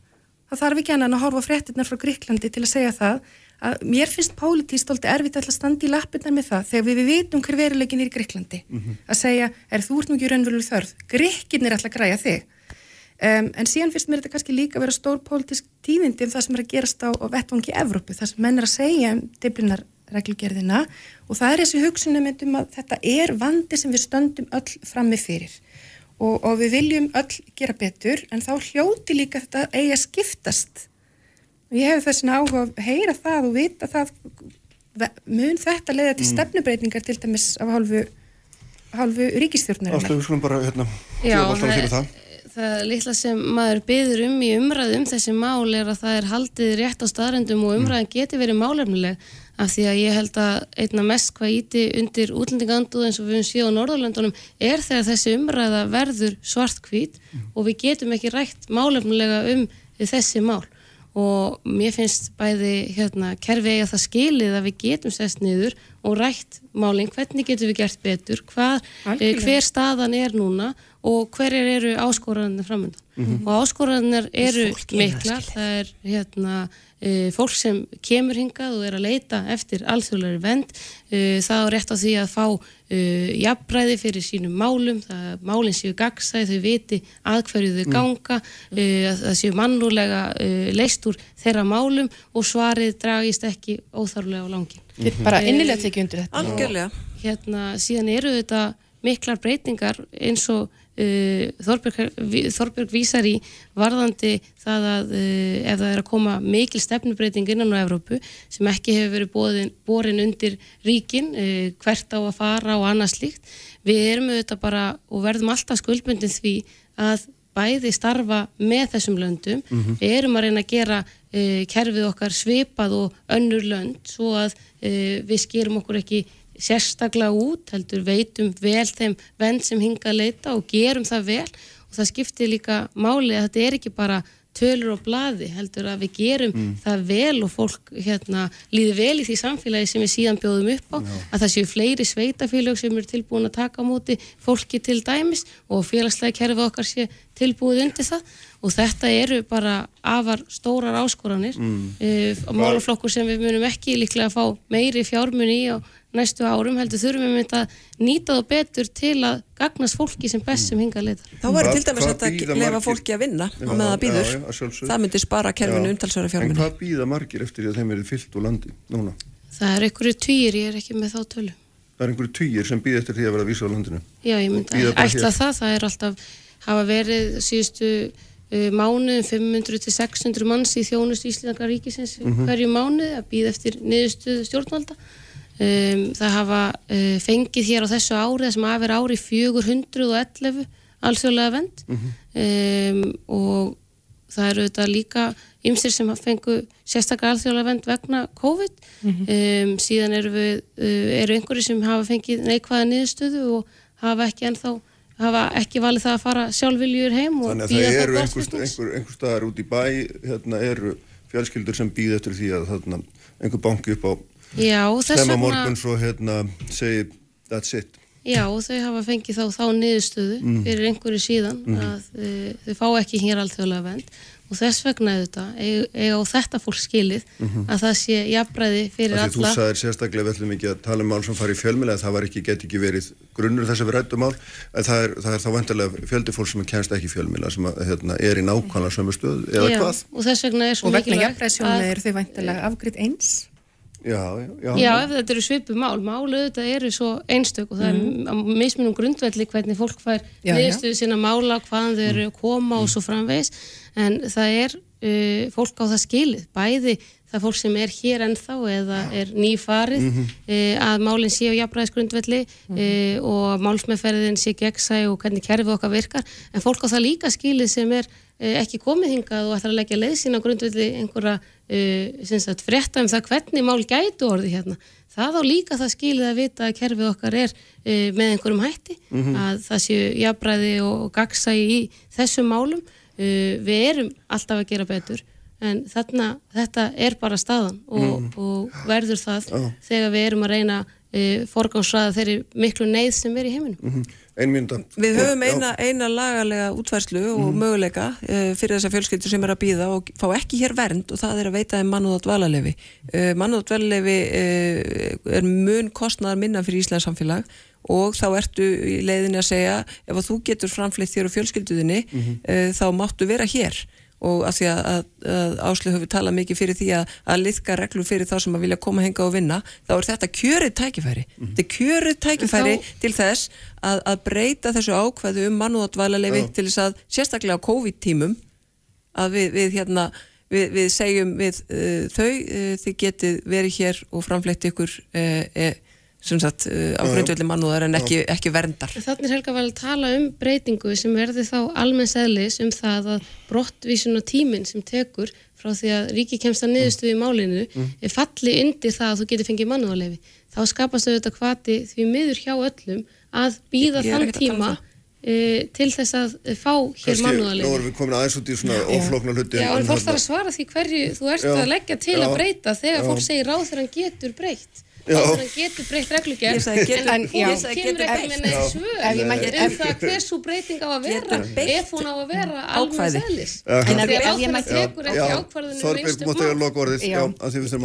Það þarf ekki annan að horfa á fréttirnar frá Gríklandi til að segja það að mér finnst pólitíst stolti erfitt að standa í lappirnar með það þegar við, við vitum hver veruleikin er í Gríklandi að segja, er þú ert nú ekki raunveruleg þörf? Gríkirnir ætla að græja þig. Um, en síðan finnst mér þetta kannski líka að vera stór pólitísk tíðindi um það sem er að gerast á, á vettvangi Evrópu, það sem menn er að segja um diblinar reglugerðina og það er þessi hugsunum um að þetta er vandi sem við stöndum öll frammi fyrir og, og við viljum öll gera betur en þá hljóti líka þetta eigi að skiptast. Og ég hef þessin áhuga að heyra það og vita það mun þetta leiða til stefnubreitingar til dæmis af hálfu, hálfu ríkistjórnarinnar Ástu, við skulum bara hérna Já, það, það. það litla sem maður byður um í umræðu um þessi mál er að það er haldið rétt á staðrendum og umræðan geti verið málefnileg af því að ég held að einna mest hvað íti undir útlendinganduð eins og við höfum séð á Norðurlöndunum er þegar þessi umræða verður svartkvít og við getum ekki rætt málefnilega um þessi mál. Og mér finnst bæði hérna, kerfi eiga það skilið að við getum sest niður og rætt málinn, hvernig getum við gert betur, hvað, eh, hver staðan er núna og hverjar eru áskoranir framöndan og áskoranir eru miklar, það er hérna fólk sem kemur hingað og er að leita eftir alþjóðlega vend e, það á rétt á því að fá e, jafnbræði fyrir sínum málum það málinn séu gagsæð, þau viti að hverju þau ganga e, að það séu mannúlega leist úr þeirra málum og svarið dragist ekki óþarflega á langin Ég bara innilega tekið undir þetta. Algjörlega. Hérna síðan eru þetta miklar breytingar eins og Þorbjörg, Þorbjörg vísar í varðandi það að uh, ef það er að koma mikil stefnubreiting innan á Evrópu sem ekki hefur verið boðin, borin undir ríkin uh, hvert á að fara og annað slíkt. Við erum auðvitað bara og verðum alltaf skuldbundin því að bæði starfa með þessum löndum. Við erum að reyna að gera kerfið okkar svipað og önnur lönd svo að við skerum okkur ekki sérstaklega út, heldur veitum vel þeim venn sem hinga að leita og gerum það vel. Og það skiptir líka máli að þetta er ekki bara tölur og blaði, heldur að við gerum það vel og fólk hérna, líði vel í því samfélagi sem við síðan bjóðum upp á, að það séu fleiri sveitafélög sem eru tilbúin að taka á móti fólki til dæmis og félagslega kerfið okkar sé tilbúið undir það. Og þetta eru bara afar stórar áskoranir mm. málaflokkur sem við munum ekki líklega að fá meiri fjármunni í á næstu árum heldur þurfum við að nýta það betur til að gagnast fólki sem best sem hinga leitar. Þá væri Hvað- til dæmis að lefa fólki að vinna Já, og með það já, býður. að. Það myndi spara kerfinu Já. umtalsverða En fjármunni. hvað býða margir eftir því að þeim eru fyllt úr landi núna? Það er einhverju týr, ég er ekki með þá tölu. Það er einhverju tugir sem býða eftir því að vera vísa á landinu. Já, ég myndi að ætla það, það er alltaf hafa verið síðustu uh, mánuðum 500 til 600 manns í þjónustu Íslandaka ríkisins hverju mánuði að býða eftir niðurstuð stjórnvalda. Um, það hafa uh, fengið hér á þessu ári þessum að vera ári 411 alþjóðlega vend um, og það eru þetta líka ymsir sem fengu sérstaklega alþjóðlega vend vegna COVID. Um, síðan eru, við, uh, eru einhverju sem hafa fengið neikvæða niðurstöðu og hafa ekki ennþá hafa ekki valið það að fara sjálfviljur heim og Þannig að það eru einhver, einhver, einhver staðar út í bæ, hérna eru fjölskyldur sem býða eftir því að þarna, einhver banki upp á Já, þess stemma vegna morgun svo hérna segi that's it. Já, og þau hafa fengið þá þá niðurstöðu Mm. fyrir einhverju síðan Mhm. að uh, þau fá ekki hér alþjóðlega vend og þess vegna auðvitað eiga eiga á þetta fólk skilið að það sé jafnræði fyrir því þú alla sagðir sérstaklega við ætlum ekki að tala um mál sem fari í fjölmjöla það var ekki, get ekki verið grunnur þess að við rættum mál en það er, það er þá vendarlega fjöldi fólk sem kemst ekki í fjölmjöla sem að, hérna, er í nákvæmlega sömu stöð eða Já, hvað? og þess vegna er svo Og vegna mikilvægt þau væntalega afgriðt eins. Já, já, já. Já, ef þetta eru svipu mál, mál auðvitað eru svo einstök og það er á mismunum grundvelli hvernig fólk fær Já, já. niðurstöðu sína mála, hvaðan þau eru að koma og svo framvegis, en það er uh, fólk á það skilið, bæði það fólk sem er hér ennþá eða er nýfarið uh, að málinn sé á jafnræðisgrundvelli uh, og málsmeðferðin sé gegnsæ og hvernig kerfið okkar virkar, en fólk á það líka skilið sem er uh, ekki komið hingað og ætlar að leggja leið sína grundvelli einhverja uh, frétta um það hvernig mál gætu orði hérna. Það á líka það skilið að vita að kerfið okkar er uh, með einhverjum hætti, að það séu jafnbræði og gagsægi í þessum málum. Uh, við erum alltaf að gera betur, en þarna, þetta er bara staðan og, og verður það þegar við erum að reyna uh, forgámsraða þeirri miklu neyð sem er í heiminum. Ein mínúta. Við höfum eina, eina lagalega útfærslu og möguleika uh, fyrir þessar fjölskyldur sem er að býða og fá ekki hér vernd og það er að veita þeim mannúð á dvalarlefi. Uh, mannúð á dvalarlefi uh, er mun kostnaðar minna fyrir Íslands samfélag og þá ertu í leiðinni að segja ef að þú getur framfleitt þér og fjölskylduðinni uh, þá máttu vera hér og að því að, að, að Áslu hefur talað mikið fyrir því að, að liðka reglur fyrir þá sem að vilja koma henga og vinna þá er þetta kjörið tækifæri. Þetta er kjörið tækifæri Þá- til þess að, að breyta þessu ákvæðu um mannúðadvælarleifi til þess að sérstaklega á COVID-tímum að við, við hérna við, við segjum við uh, þau uh, þið getið verið hér og framfleytt ykkur uh, uh, sem sagt uh, á grundvelli mannúðar en ekki, ekki verndar Þannig er Helga vel að tala um breytingu sem verði þá almenns eðlis um það að brottvísun og tíminn sem tekur frá því að ríki kemst að niðurstöðu í málinu er falli undir það að þú getur fengið mannúðarleifi. Þá skapast auðvitað hvati því miður hjá öllum að býða þann um tíma það. e, til þess að fá hér Kannski, nú erum við komin aðeins út í svona óflóknar hluti. Já, en fólk þarf að svara því hverju þú ert Já. að leggja til Já. að breyta þegar Já. fólk segir ráð þegar hann getur breytt. Þegar hann getur breytt reglugjörn. Ég sagði getur- en sagði kemur getur ekki með ég mætti- um það hver svo breyting á að vera ef hún á að vera alveg. Já. En því að þegar tekur ekki ákvarðinu um að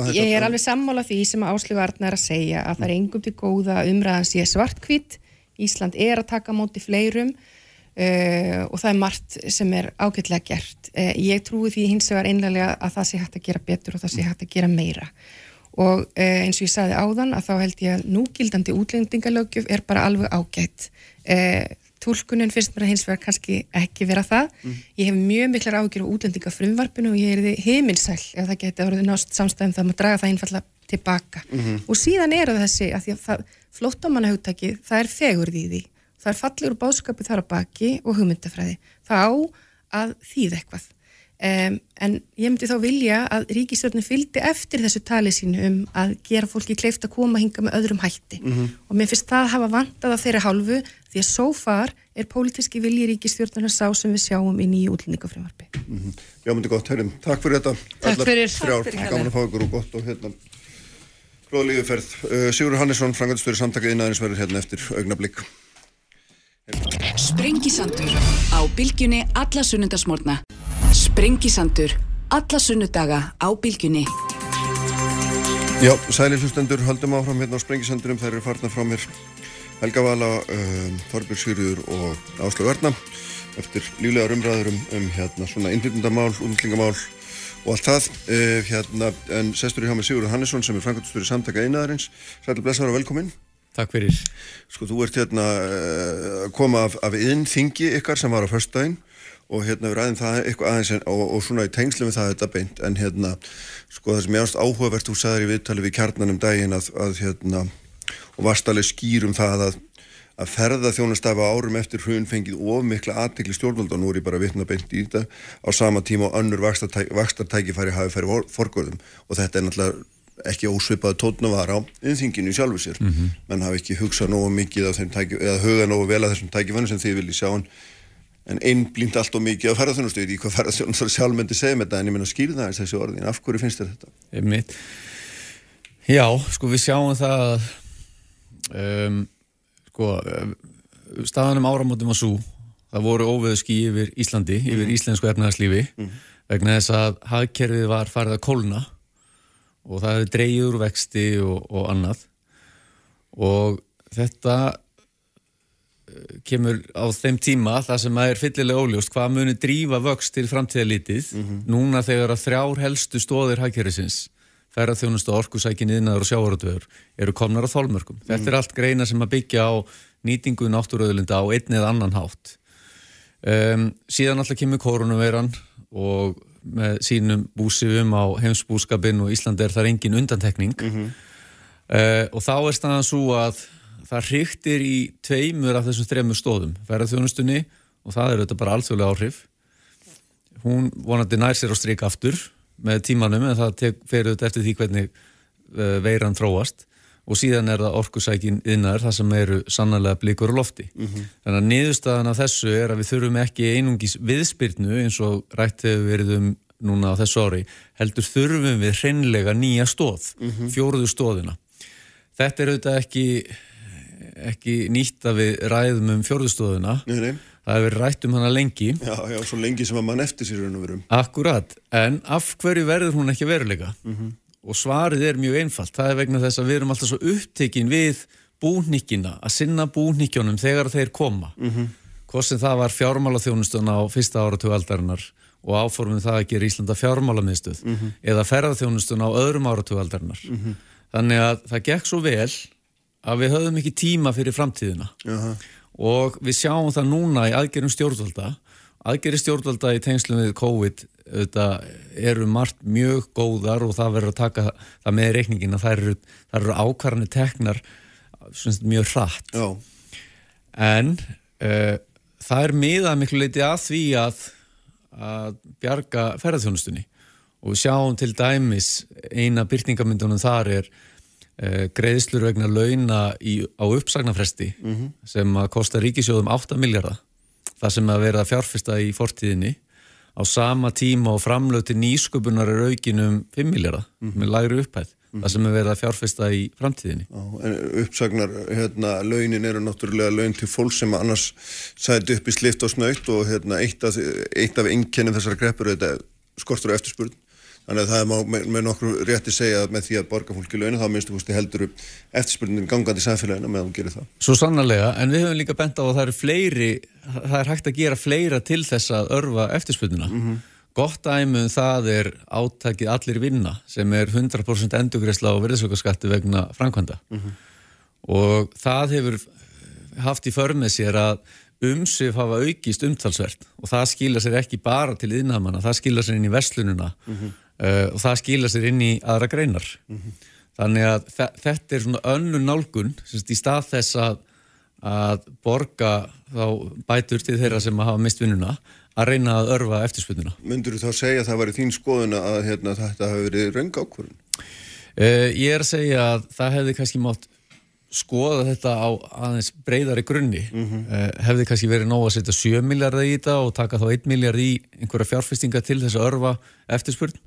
að. Ég er alveg sammála því sem Áslögu Arna er að segja að það er engum til góða að umræðan sé svartkvít. Ísland er að taka móti fleirum uh, og það er margt sem er ágætlega gert. Uh, ég trúi því hins vegar einlega að það sé hægt að gera betur og það sé hægt að gera meira. Og uh, eins og ég sagði áðan að þá held ég að núgildandi útlendingalögjöf er bara alveg ágætt. Uh, Túlkunin finnst mér að hins vegar kannski ekki vera það. Ég hef mjög miklar ágjur á útlendingafrumvarpinu og ég er þið heiminsæl ef það geti orðið nást samstæðum það maður draga það einfallega tilbaka. Og síðan eru þessi að því að það, flóttamannahugtaki, það er fegurð í því. Það er fallegur báðskapi þar á baki og hugmyndafræði. Það á að þýð eitthvað. Um, en ég myndi þá vilja að ríkistjórnum fylgdi eftir þessu tali sínu um að gera fólki kleift að koma hinga með öðrum hætti og mér finnst það hafa vantað að þeirra hálfu því að so far er pólitíski vilji ríkistjórnuna sá sem við sjáum í nýju útlendingafrömmarfi. Já, myndi gott, heyrðum, takk fyrir þetta. Takk Allar fyrir. Þrjár, Takk fyrir, gaman að fá ykkur og gott og hérna. Lífið Uh, Sigur Hannesson, frangandistöri samtaka innaðins verður hérna eftir augnablík. Sprengisandur á bylgjunni alla sunnundasmórna. Sprengisandur alla sunnudaga á bylgjunni. Já, sæli hlustendur, höldum áfram hérna á sprengisendurum, þær eru farnar frá mér. Helga Vala, um, Þorbjörg Sigurður og Áslögu Arna eftir líflegar umræður um, um hérna svona innflytundamál, útlingamál og allt það, uh, hérna en sestur í hjá mig Sigurður Hannesson sem er frangandistöri samtaka einaðarins, sæli blessaður og velkomin Takk fyrir. Sko, þú ert hérna uh, að koma af, af innþingi ykkar sem var á föstudaginn og hérna við ræðum það eitthvað aðeins en, og, og svona í tengslum við það þetta beint en hérna, sko það sem ég ást áhugavert þú sagðir í viðtali við kjarnan um daginn að, að hérna, og varst alveg skýr um það að að ferða þjónustafa árum eftir hrun fengið of mikla aðtekli stjórnvöld og nú er ég bara að vitna beint í þetta. Á sama tíma og önnur vakstartækifæri hafi færi forgörðum og þetta er náttúrulega ekki ósvipaði tótna var á innþinginu í sjálfu sér. Menn hafi ekki hugsað nógu mikið tæki, eða hugað nógu vel að þessum tækifæri sem þið viljið sjá en, en einblínt allt og mikið á ferðarþjónustu ekki hvað ferðarþjónustu sjálf myndi segja með þetta en ég menna skýrða þess þessi orðin af hverju finnst þér þetta? Einmitt. Já, sko við sjáum það að, um, sko, staðanum áramótum var svo, það voru óveðu skí yfir Íslandi, yfir íslensku efnæðarslífi vegna þess að hagkerfið var farið að kólna og það hefði úr vexti og, og annað og þetta eh, kemur á þeim tíma það sem er fyllilega óljóst hvað muni drífa vöxt til framtíðalítið núna þegar að þrjár helstu stóðir hagkerfisins ferðarþjónustu, orkusækin, yðnaður og sjávarútvöður eru komnar á þólmörkum. Þetta er allt greina sem að byggja á nýtingu náttúruöðlinda á einn eða annan hátt. Um, síðan alltaf kemur koronaveiran og með sínum búsifum á heimsbúskapin og Íslandi er þar engin undantekning. Uh, og þá er staðan svo að það hryktir í tveimur af þessum þremur stóðum, ferðarþjónustunni og það er auðvitað bara alþjóðlega áhrif. Hún vonandi nær sér á strik aftur með tímanum en það tek, fer auðvitað eftir því hvernig uh, veiran þróast. Og síðan er það orkusækin innar það sem eru sannarlega blikur á lofti. Þannig að niðurstaðan af þessu er að við þurfum ekki einungis viðspyrnu eins og rætt hefur verið um núna á þessu ári heldur þurfum við hreinlega nýja stóð, fjóruðu stóðina þetta er auðvitað ekki ekki nýtt að við ræðum um nei, það hefur rætt um hana lengi. Já, já, svo lengi sem að mann eftir sér raun og verum. Akkurat, en af hverju verður hún ekki veruleika? Og svarið er mjög einfalt, það er vegna þess að við erum alltaf svo upptekin við búningina, að sinna búningjónum þegar þeir koma. Mm Hvort sem það var fjármálaþjónustun á fyrsta áratugaldarinnar og áformum það að gera Íslanda fjármálamiðstöð eða ferðarþjónustun á öðrum áratugaldarinnar. Þannig að það gekk svo vel að við höfðum ekki tíma fyrir framtíðina. Jaha. og við sjáum það núna í aðgerum stjórnvalda. Aðgeri stjórnvalda í tengslum við COVID auðvitað, eru margt mjög góðar og það verður að taka það með reikningin að það eru, eru ákvarðanir teknar svona, mjög hratt. Já, en uh, það er miðað miklu leiti að því að, að bjarga ferðarþjónustunni og við sjáum til dæmis eina byrtingamyndunum þar er uh, greiðslur vegna launa í, á uppsagnarfresti sem að kosta ríkisjóðum 8 miljardar það sem að vera fjárfesta í fortíðinni. Á sama tíma og framlög til nýsköpunar er aukin um 5 miljardar með lægri upphæð það sem er verið að fjárfesta í framtíðinni. Já, en uppsagnar, hérna, launin eru náttúrulega laun til fólk sem annars sæti upp í slift og snöytt og hérna, eitt af, af einkennum þessara greppur skortur og eftirspurn. Þannig að það er má, með, með nokkru rétti segja að með því að borga fólki launin þá minnstu fústi heldur upp eftirspurnin gangandi samfélagina með að hún gerir það. Svo sannarlega, en við höfum líka bent á að það eru fleiri, það er hægt að gera fleira til þess að örfa eftirspurnina. Gott dæmi um það er átakið allir vinna sem er 100% endugreisla á verðsökkaskatti vegna framkvæmda. Og það hefur haft í för með sér að umsif hafa aukist umtalsvert og það skila sér ekki bara til yðnamanna, það skila sér inn í verslununa uh, og það skila sér inn í aðra greinar. Þannig að þe- þetta er svona önnu nálgun semst, í stað þess að, að borga þá bætur til þeirra sem hafa mist vinnuna að reyna að örfa eftirspurnina. Myndur þú þá segja að það væri þín skoðun að hérna, þetta hafi verið röng ákvörðun? Uh, ég er að segja að það hefði kannski mátt skoða þetta á aðeins breyðari grunni. uh, hefði kannski verið nóg að setja 7 miljardar í þetta og taka þá 1 miljard í einhverja fjárfestinga til þess að örfa eftirspurn.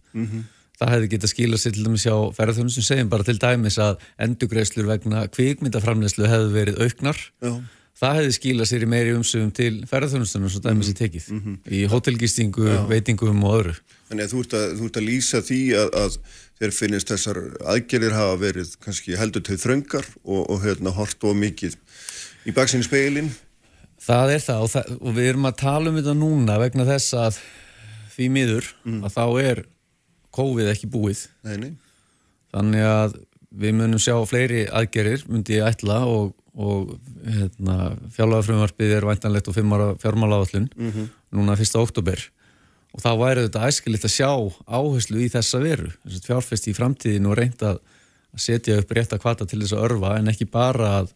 Það hefði getað skilað sér til dæmis á ferðarþjónustum segjum bara til dæmis að endugreislur vegna kvikmyndaframleyslu hefði verið auknar. Já. Það hefði skilað sér í meiri umsöfum til ferðarþjónustunum svo dæmis í tekið. Í hótelgistingu, veitingum og öðru. Þannig að þú ert að, þú ert að lýsa því að, að þér finnist þessar aðgerðir hafa verið kannski heldur til þröngar og, og hérna hort og mikið í baksinni speilin. Það er það og, það og við erum að tala um þetta núna vegna þess að því miður að þá er COVID ekki búið. Nei, nei. Þannig að við munum sjá fleiri aðgerir, myndi ég ætla og, og hérna, fjárlagafrumvarpið er væntanlegt og fimm ára fjármálaáallun núna 1. oktober og þá væri þetta æskilitt að sjá áherslu í þessa veru, þess að fjárfesti í framtíðinu og reynda að setja upp rétt að kvata til þess að örfa en ekki bara að,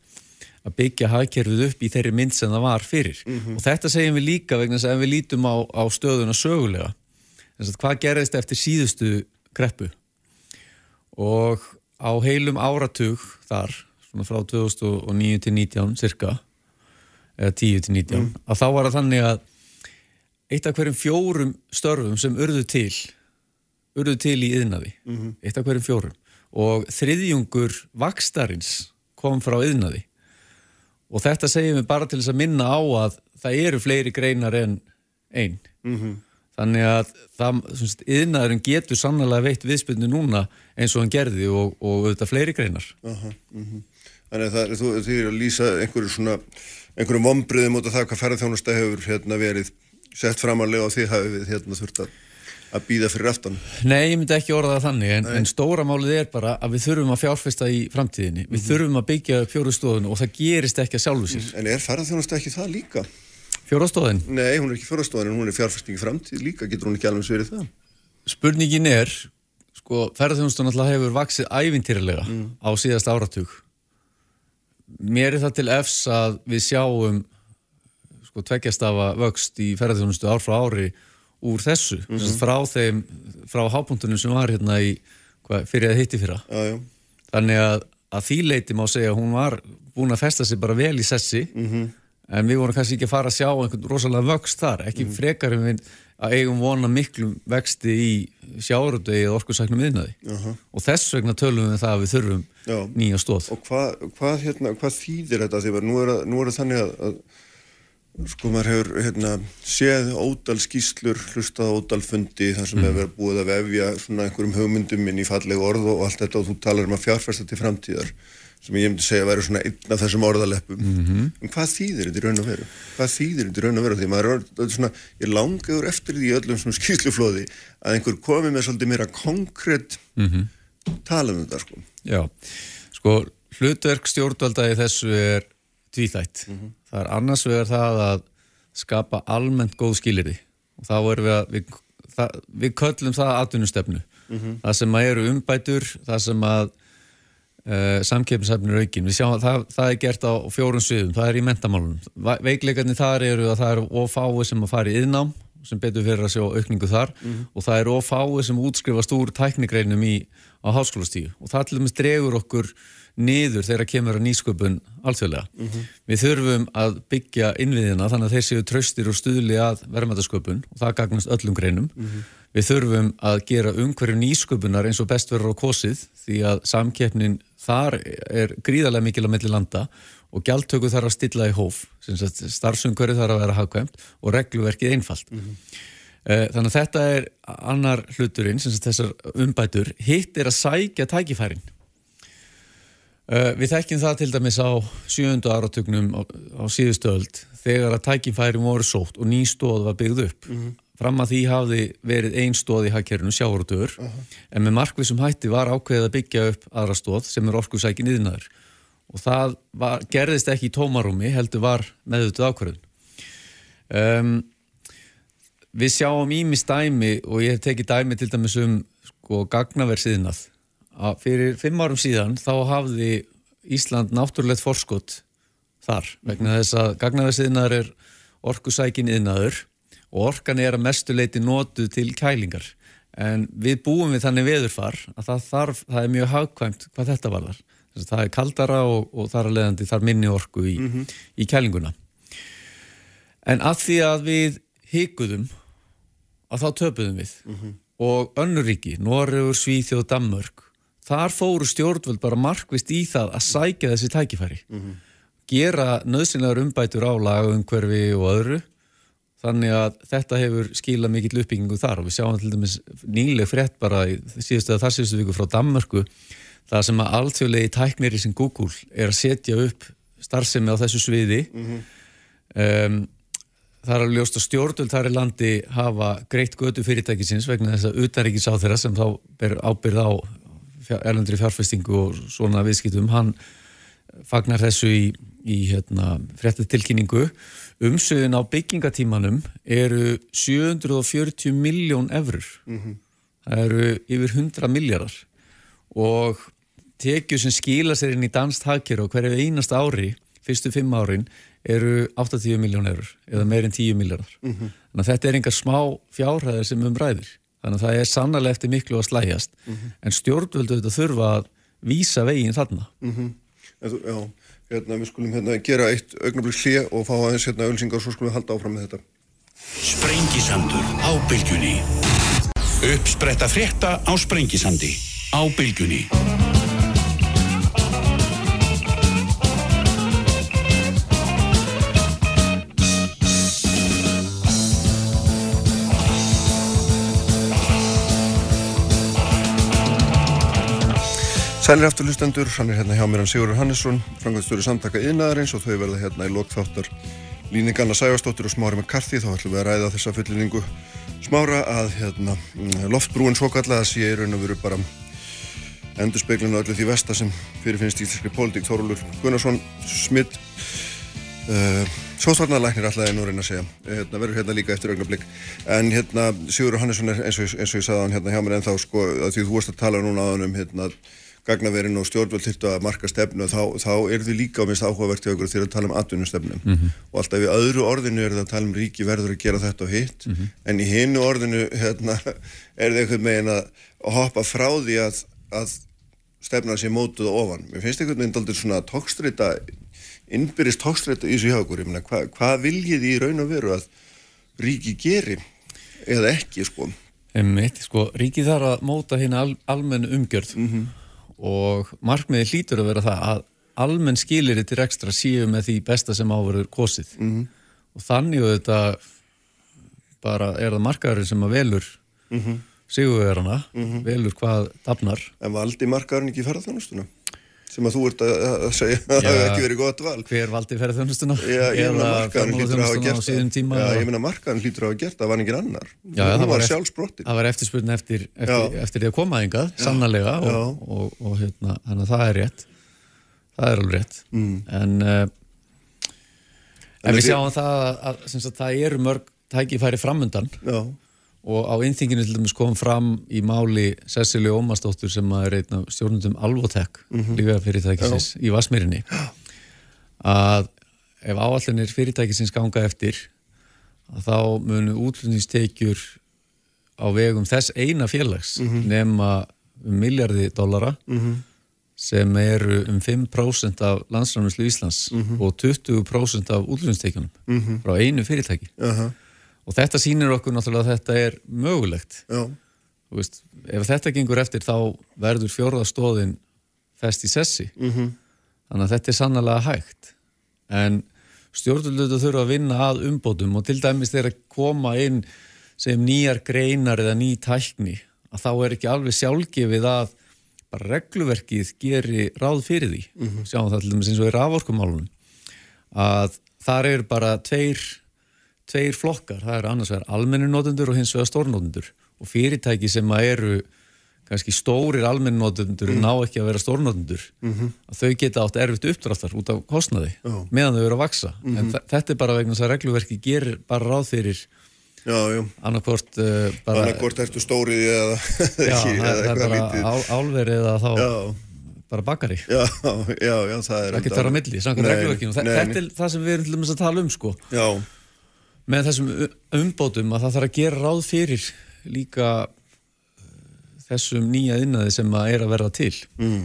að byggja hagkerfið upp í þeirri mynd sem það var fyrir. Og þetta segjum við líka vegna þess að við lítum á, á stöðuna sögulega þess að hvað gerðist eftir síðustu kreppu? Og á heilum áratug þar, svona frá 2009 til 19 cirka eða 10 til 19 að þá var það þannig að eitt af hverjum fjórum störfum sem urðu til urðu til í yðnaði eitt af hverjum fjórum og þriðjungur vakstarins kom frá yðnaði og þetta segjum við bara til þess að minna á að það eru fleiri greinar en einn þannig að það, yðnaðurinn getur sannlega veitt viðspilnu núna eins og hann gerði og, og auðvitað fleiri greinar. Aha, mhm. Þannig að þú, er að lýsa einhverju svona, einhverjum vombriðum út af það hvað ferðarþjónusta hefur hérna verið sett framalega og þið hafið hérna þurft að, að býða fyrir aftan. Nei, ég myndi ekki orða það þannig en, en stóra málið er bara að við þurfum að fjárfesta í framtíðinni, við þurfum að byggja upp fjórustofun og það gerist ekki að sjálfu sér. En er ferðarþjónusta ekki það líka? Fjórustofun, Nei, hún er ekki fjórastofan en hún er fjárfesting í framtíð líka, getur hún ekki alveg sverið það? spurningin er sko, ferðarþjónustun alltaf hefur vaksið ævintýrlega á síðast áratug mér er það til efs að við sjáum sko tveggjastafa vöxt í ferðarþjónustu ár frá ári úr þessu, mm -hmm. frá þeim frá hápuntunum sem var hérna í hvað, fyrir að hitti fyrra. Já, já. þannig að, að því leiti má segja hún var búin að festa sig bara vel í sessi. En við vorum kannski ekki að fara að sjá einhvern rosalega vöxt þar, ekki frekar en við að eigum vona miklum vexti í sjáurudegi eða orkusæknum yðnaði og þess vegna tölum við það að við þurfum Já. nýja stóð Og hvað, hvað, hérna, hvað þýðir þetta? Að nú er, nú er þannig að, að sko maður hefur hérna, séð ódal skýslur, hlustað ódal fundi þar sem hefur verið búið að vefja svona einhverjum hugmyndum inn í falleg orð og allt þetta og þú talar um að fjárfesta til framtíðar sem ég myndi segja að vera svona einn af þessum orðaleppum en hvað þýðir þetta í raun og veru? Hvað þýðir þetta í raun og veru? Því maður er er svona, ég langaður eftir því öllum svona skýsluflóði að einhver komi með svolítið meira konkrétt tala um þetta sko. Já, sko hlutverk stjórnvalda í þessu er tvíþætt. Það er annars vegar það að skapa almennt góð skilirði og þá erum við að við, það, við köllum það atvinnustefnu. Það sem að eru umbætur, það sem að uh, samkeppnisæfnir aukin. Við sjáum að það, það er gert á fjórum sviðum, það er í mentamálunum. Veikleikarnir þar eru að það eru ofáið sem að fara í yðnám sem betur fyrir að sjá aukningu þar og það eru ofáið sem útskrifast úr tæknigreinum í, á háskólastíu og það til dæmis dregur okkur niður þegar kemur að nýsköpun alþjóðlega. Við þurfum að byggja innviðina þannig að þeir séu traustir og stuðli að verðmætasköpun og það gagnast öllum greinum. Við þurfum að gera umhverju nýsköpunar eins og best verður á kosið því að samkeppnin þar er gríðarlega mikil að milli landa og gjaldtöku þarf að stilla í hóf, starfsumhverju þarf að vera hagkvæmt og regluverkið einfalt. Eh, Þannig að þetta er annar hluturinn, þessar umbætur. Hitt er að sækja tækifærin. Uh, við þekkjum það til dæmis á sjöndu áratugnum á, á síðustu öld þegar að tækifærin voru sótt og ný stóð var byggð upp. Fram að því hafði verið ein stóð í hagkerfinu sjávarútugur en með markvissum hætti var ákveðið að byggja upp aðra stóð sem er orkusækin yðnaður og það var, gerðist ekki í tómarúmi heldur var meðutuð ákvörðun. Um, við sjáum ímis dæmi og ég hef tekið dæmi til dæmis um sko, gagnaversiðnað. Að fyrir fimm árum síðan þá hafði Ísland náttúrulegt forskot þar vegna þess að gagnaversiðnaður er orkusækin yðnaður og orkan er að mestuleiti notuð til kælingar. En við búum við þannig veðurfar að það, þarf, það er mjög hagkvæmt hvað þetta varðar. Þess að það er kaldara og, og þar að leiðandi þar minni orku í, í kælinguna. En að því að við hikuðum að þá töpuðum við. Og önnuríki, Noregur, Svíþjóð, Danmörk þar fóru stjórnvöld bara markvist í það að sækja þessi tækifæri. Gera nöðsynlegar umbætur á lagaumhverfi og öðru þannig að þetta hefur skilað mikill uppbyggingu þar. Og við sjáum til dæmis nýleg frétt bara í síðustu að þar síðustu viku frá Danmörku það sem að alltjóðlegi tæknir í sin Google er að setja upp starfsemi á þessu sviði um, Það er að stjórnvöld þar í landi hafa greitt götu fyrirtækisins vegna þess að utanríkis á þeirra sem þá ber ábyrð á erlendri fjárfestingu og svona viðskiptum, hann fagnar þessu í, í hérna, fréttið tilkynningu. Umsöðun á byggingatímanum eru 740 miljón eurur. Það eru yfir 100 miljardar og tekju sem skila sér inn í danst hagkerf og hverju einasta ári, fyrstu fimm árin, eru 80 miljón eurur eða meirinn 10 miljardar. Þannig að þetta er engar smá fjárhæðir sem umræðir. Þannig að það er sannarlega eftir miklu að slæjast en stjórnvöldu þetta þurfa að vísa veginn þarna. Já, hérna, við skulum hérna gera eitt augnablík hlje og fá aðeins hérna ölsingar og svo skulum við halda áfram með þetta. Sprengisandur á bylgjunni Uppspretta frétta á Sprengisandi á bylgjunni Sælir afturlustendur, hann er hérna hjá mér hann Sigurður Hannesson, frangvæðstöru samtaka yðnaðarins og þau verða hérna í lokþáttar Líninganna Sægastóttir og Smári McCarthy, þá ætlum við að ræða þessa fullinningu Smára að hérna, loftbrúin svo kallaða sé í raun og veru bara endurspeglinu öllu því vesta sem fyrirfinnst í íslenskri pólitík. Þórólur Gunnarsson Smitt uh, Sóstvarnarlæknir alltaf er nú reyna að segja. Hérna, verður hérna líka eftir augnablík en hérna Sigurður Hannesson er eins og, eins og ég sagði hann hérna hjá mér en þá sko gagnaverin og stjórnvöld þurftu að marka stefnu þá, þá er þið líka á minnst áhugavert til okkur þegar að tala um atvinnustefnum mm -hmm. og alltaf í öðru orðinu er það að tala um ríki verður að gera þetta og hitt mm -hmm. en í hinnu orðinu hérna, er það einhvern veginn að hoppa frá því að, að stefna sér mótuð og ofan. Mér finnst einhvern veginn aldrei svona tókstrita innbyrjist tókstrættu í þessu hjá okkur hvað hva viljið í raun og veru að ríki geri eða ekki sko Einmitt, sko, ríki þarf að móta hérna al, almenn umgjörð mm -hmm. Og markmiði hlýtur að vera það að almenn skilir til ekstra síu með því besta sem áverður kosið mm -hmm. og þannig að þetta bara er það markaðurinn sem að velur mm -hmm. sigurverðarna, mhm. velur hvað dafnar. En valdi markaðurinn ekki ferðarþjónustuna? Sem að þú ert að segja að það hefði ekki verið gott val. Hver valdi ferðarþjónustuna? Hlýtur að hafa gert það. Já, ég meina markaðan hlýtur að hafa gert það, það var engin annar. Já, það var, sjálfsbrottin. Það var eftirspurnin eftir, eftir, eftir því að koma engað, sannarlega, og, og, og hérna, þannig að það er rétt. Það er alveg rétt. Mm. En, uh, en við sjáum það að, að, að það eru mörg tækifæri framöndan. Og á einþinginu til dæmis kom fram í máli Cecilie Ómarsdóttur sem er einn af stjórnundum Alvotek mm -hmm. líka fyrirtækisins í Vasmírinni að ef áallinir fyrirtækisins ganga eftir þá munu útlunningstekjur á vegum þess eina félags mm -hmm. nema um miljardi dollara mm -hmm. sem eru um 5% af landsræmislu Íslands mhm. og 20% af útlunningstekjunum mhm. frá einu fyrirtæki uh -huh og þetta sýnir okkur náttúrulega að þetta er mögulegt. Veist, ef þetta gengur eftir þá verður fjórðastóðin fest í sessi. Mm -hmm. þannig að þetta er sannlega hægt. En stjórnvöldu þurfa að vinna að umbótum og til dæmis þegar að koma inn sem nýjar greinar eða ný tækni að þá er ekki alveg sjálfgefið að bara regluverkið geri ráð fyrir því. Mm -hmm. sjáum það til dæmis eins og í raforkumálunum að þar er bara tveir tveir flokkar, það er annars vegar almenninótendur og hins vegar stórnótendur og fyrirtæki sem eru kannski stórir almenninótendur mm. ná ekki að vera stórnótendur mm -hmm. að þau geta átt erfitt uppdráttar út af kostnaði oh. meðan þau eru að vaksa mm -hmm. en þetta er bara vegna þess að regluverki gerir bara ráð fyrir annarkort uh, annarkort ertu stórið eða já, ekki, það, það er bara álverið eða þá já. bara bakari. Já, já, já, það er ekki þar á milli, samkvæmt regluverkinu. Þetta er það sem við erum til dæmis að tala um sko. Já með þessum umbótum að það þarf að gera ráð fyrir líka uh, þessum nýja innaði sem að er að verða til mm.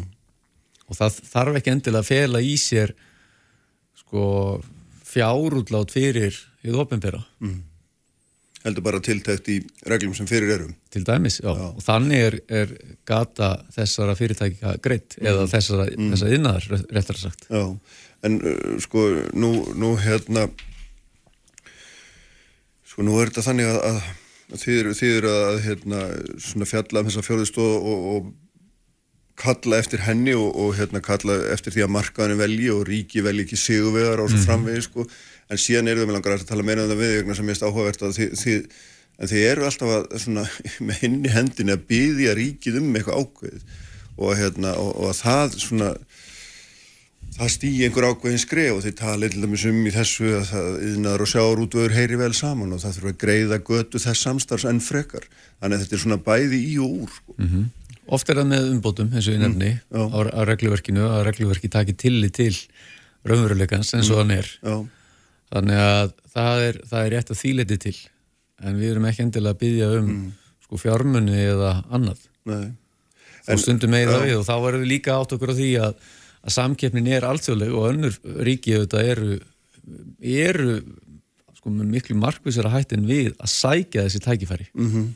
og það þarf ekki endilega að fela í sér sko fjárútlát fyrir í þoppinbera mm. heldur bara tiltækt í reglum sem fyrir erum til dæmis, já, já. og þannig er, er gata þessara fyrirtækja greitt mm. eða þessara, mm. þessara innaðar réttar sagt Já, en uh, sko nú, nú hérna Sko nú er þetta þannig að, að, að þið, þið eru að hérna, fjalla um þessa fjóðustóð og, og kalla eftir henni og, og hérna, kalla eftir því að markaðinu velji og ríki velji ekki sigurvegar á svo mm. framvegi sko. en síðan eru þau með langar að tala meira um það við sem erst áhugavert að þið, þið, þið eru alltaf að, svona, með henni hendin að byðja ríkið um eitthvað ákveð og, hérna, og að það svona það stýji einhver ákveðin skref og þeir tala til dæmis um í þessu að það yðnaður og sjáur útvöður heyri vel saman og það þurfa að greiða götu þess samstarfs enn frekar þannig að þetta er svona bæði í og úr sko. mm -hmm. Oft er það með umbótum eins og ég nefni mm, á, á regluverkinu að regluverki taki tilli til raunveruleikans eins og mm, hann er já. þannig að það er, það er rétt að þýleiti til en við erum ekki endilega að byggja um mm. sko, fjármunni eða annað Nei. og stundum með það við og þá verðum við líka átt okkur á því að að samkeppnin er alþjóðleg og önnur ríki auðvitað eru, eru sko, miklu markvísara hætt en við að sækja þessi tækifæri. Mm -hmm.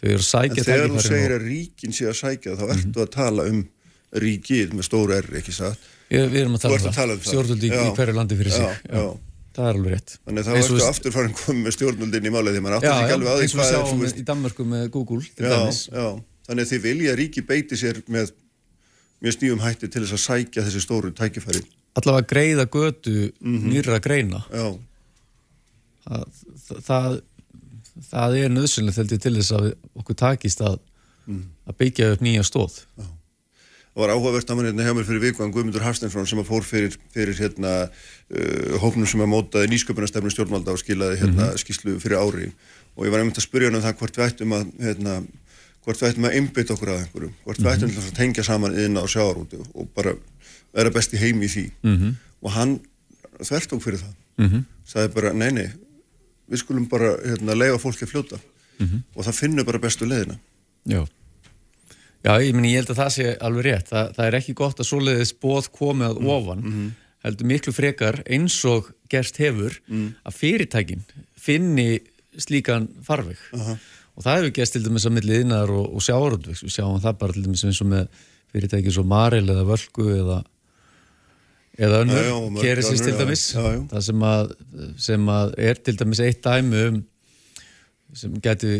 þau eru að sækja tækifæri en þegar þú segir að ríkin sé að sækja þá ertu mm -hmm. að tala um ríkið með stóru erri, ekki satt? Ég, við erum að tala um það, um stjórnvöldi í, hverju landi fyrir sig. Já, já. það er alveg rétt. Þannig þá ertu afturfarin komið með stjórnvöldin í málega því mann áttur ekki alveg að því hvað er í Danmarku með Google já, þannig að þið vilja að ríki beiti sér með mjög stífum hætti til þess að sækja þessi stóru tækifæri. Allavega greiða götu nýra greina. Já, það, það, það er nöðsynlega til þess að okkur takist að, að byggja upp nýja stóð það var áhugavert að mann hérna hjá mér fyrir viku en Guðmundur Hafsteinsson sem að fór fyrir, fyrir hérna uh, hóknum sem að mótaði nýsköpunarstefnu stjórnvalda og skilaði hérna skýslu fyrir ári. Og ég var einmitt að spyrja hann um það hvort við ættum að hérna, hvort við ættum að einbytta okkur að einhverju hvort við ættum þess að tengja saman inn á sjáarúti og bara vera best í heim í því. Mhm. og hann þvert okkur fyrir það. Sagði bara nei nei við skulum bara hérna, leifa fólki að fljóta. Mhm. og það finnur bara bestu leiðina. Já, Já ég, meni, ég held að það sé alveg rétt. Það, það er ekki gott að svoleiðis bóð komið að ofan, heldur miklu frekar eins og gerst hefur að fyrirtækin finni slíkan farveg. Og það hefur gerst til dæmis að milli innar og, og sjáarútvegs. Við sjáum það bara til dæmis eins og með fyrirtæki svo Marel eða Völku eða eða önnur, Keresis til dæmis Já, já. það sem að, sem að er til dæmis eitt dæmi um sem geti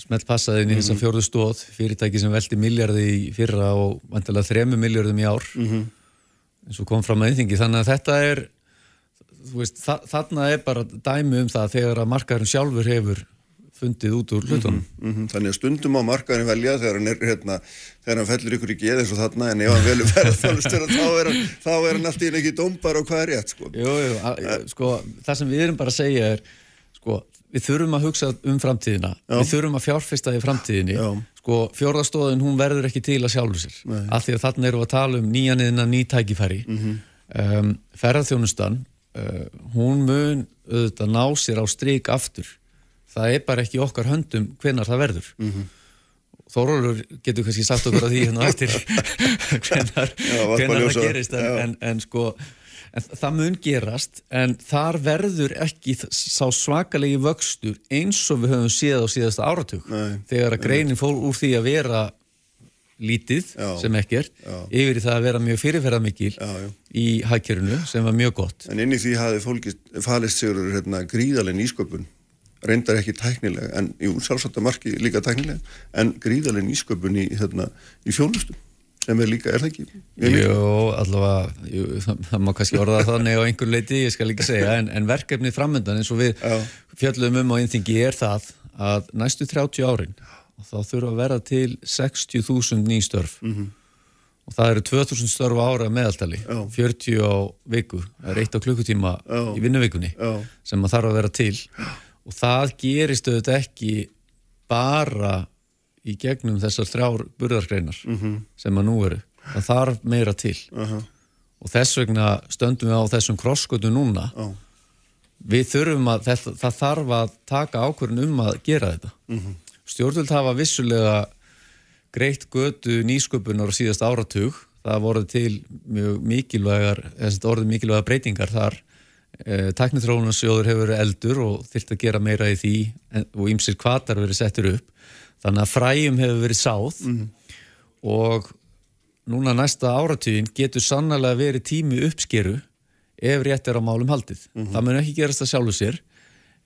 smelt passað inn í Mhm. þessa fjórðu stóð fyrirtæki sem veldi miljardi í fyrra og vantilega þremu miljardum í ár Mhm. eins og kom fram að einþingi þannig að þetta er veist, þa þarna er bara dæmi um það þegar að markaðurinn sjálfur hefur fundið út úr hlutunum. Mm Þannig að stundum á markaðin velja þegar hann, er, hérna, þegar hann fellur ykkur í geð eins og þarna en ef hann velur ferðarþjónustur þá, er hann- alltaf ekki dómbar og hvað er rétt sko. Jú, jú, að, sko, það sem við erum bara að segja er sko, við þurfum að hugsa um framtíðina. Við þurfum að fjárfesta í framtíðinni. Já. sko, fjórðastóðin hún verður ekki til að sjálfu sér. Af því að þarna erum við að tala um nýjaniðina ný tækifæri. Um, ferðarþjónustan uh, hún mun auðvitað ná sér á strik aftur það er bara ekki okkar höndum hvenar það verður. Þórólur getur kannski sagt okkur að því hérna á eftir hvenar, Já, hvenar það gerist en, en, en sko en það mun gerast en þar verður ekki sá svakalegi vöxtur eins og við höfum séð á síðasta áratug. Nei, þegar að greinin fór úr því að vera lítið Já. sem ekkert yfir það að vera mjög fyrirferðamikil í hagkerfinu sem var mjög gott. En inn í því hafi fólki falist sigur hérna, gríðaleg nýsköpun reyndar ekki tæknileg en jú, sjálfsagt að marki líka tæknileg en gríðaleg nýsköpun í, hérna, í fjónustum sem er líka, er það ekki? Jó, allavega, jú, það, það má kannski orða þannig á einhver leiti, ég skal ekki segja, en, en verkefnið framöndan eins og við Já. fjöllum um á einþingi er það að næstu 30 árin þá þurfa að vera til 60.000 ný störf og það eru 2.000 störf ára meðaltali, Já. 40 á viku, það er eitt á klukkutíma Já. í vinnuvikunni sem að þarf að vera til og það gerist auðvitað ekki bara í gegnum þessar þrjár burðargreinar sem að nú eru. Það þarf meira til Aha. og þess vegna stöndum við á þessum krosskötu núna. Já. Við þurfum að, þetta, það þarf að taka ákvörðin um að gera þetta. Mm Stjórnvöld hafa vissulega greitt götu nýsköpunar síðast áratug. Það voru til mjög mikilvægar, orðið mikilvægar breytingar þar. Eh, Tæknithróunarsjóður hefur verið eldur og þyrft að gera meira í því og ýmsir kvatar verið settur upp. Þannig að fræjum hefur verið sáð og núna næsta áratugin getur sannlega verið tími uppskeru ef rétt er á málum haldið. Það mun ekki gerast að sjálfu sér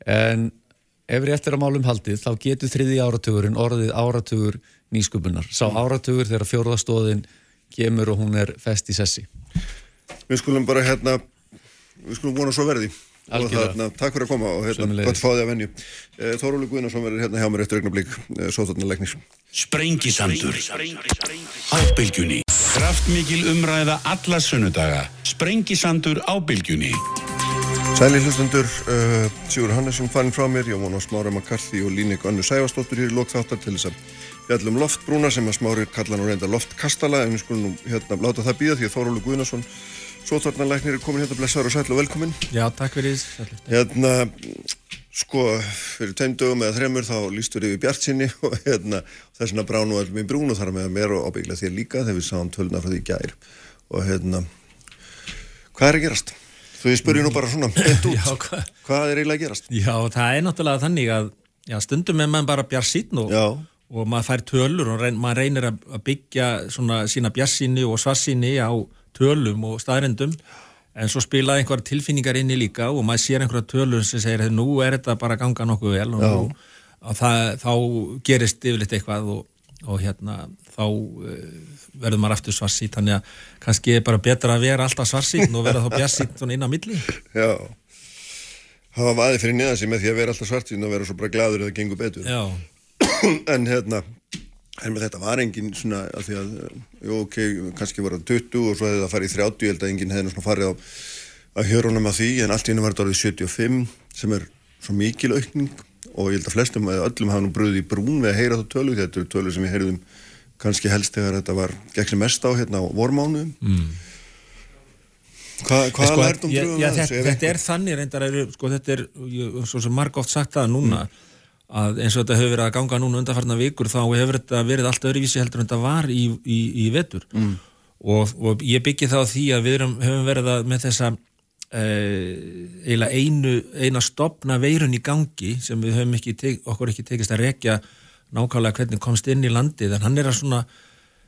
en ef rétt er á málum haldið þá getur þriði áratugurinn orðið áratugur nýsköpunar. Sá áratugur þegar fjórðastóðin kemur og hún er fest í sessi. Við skulum bara hérna við skulum vona svo verði. Og þarna, takk fyrir að koma og hérna, gott fáði að venju. Þóróli Guðnarsson verður hérna hjá mér eftir augnablík sótarnar leiknis Sprengisandur. Á bylgjunni Kraftmikil umræða alla sunnudaga. Sprengisandur á bylgjunni. Sæli hlustundur, uh, Sigur Hannesson farin frá mér, ég vona Smára McCarthy og Línek Önnu Sæfastóttur hér í lokþáttar til þess að fjallum loftbrúna sem að Smári kalla nú reynda loftkastala en við skulum hérna láta það býða því að Þóróli Guðnarsson sótarnarleiknir er komin hérna blessaður og sæll og velkomin Já, takk fyrir því. Hérna, sko, fyrir tveim dögum eða þremur þá lístur yfir bjart sinni og hérna, þess vegna brá nú allir mér brún og þar með mér og ábyggla þér líka þegar við sáum tölna frá því gær og hérna, hvað er að gerast? Þú spurði nú bara svona, beint út, Já, hva- hvað er eiginlega að gerast? Já, það er náttúrulega þannig að já, stundum er maður bara bjart sín og, Já. og maður fær tölur og reyn, maður reynir að byggja svona sína bjarsíni og svarsíni á tölum og staðrendum en svo spilaði einhverja tilfinningar inni líka og maður sér einhverja tölur sem segir nú er þetta bara ganga nokkuð vel og nú, að það, þá gerist yfirleitt eitthvað og, og hérna þá uh, verður maður aftur svarsít þannig að kannski er bara betra að vera alltaf svarsít og vera þá bjassít inn á milli. Já, hafa vaði fyrir neða sig með því að vera alltaf svartíðin og vera svo bara gladur að það gengur betur. Já, en hérna, en þetta var engin svona, að því að, jú, ok, kannski var það 20 og svo hefði það farið í 30, ég held að enginn hefði svona farið á að hjörunum að því, en allt í hennu var þetta orðið 75, sem er svo mikil aukning og ég held að flestum eða öllum hafa nú bröðið í brún við að heyra þá tölu, þetta eru tölu sem við heyrðum kannski helst þegar þetta var gegn sem mest á hérna á vormánuðum. Mm. Hva, hvað sko, lærdum ég- bröðum að þetta, þessu? þetta er þannig reyndar eru, sko þetta er, ég, svo sem marg oft sagt það núna að eins og þetta hefur verið að ganga núna undanfarnar vikur þá hefur þetta verið allt öðruvísi heldur en þetta var í, í, í vetur. Mm. og, og ég byggi það á því að við erum, höfum verið að með þessa eh, eiginlega einu, eina stopna veirun í gangi sem við höfum ekki, tek, okkur ekki tekist að rekja nákvæmlega hvernig komst inn í landið en hann er að svona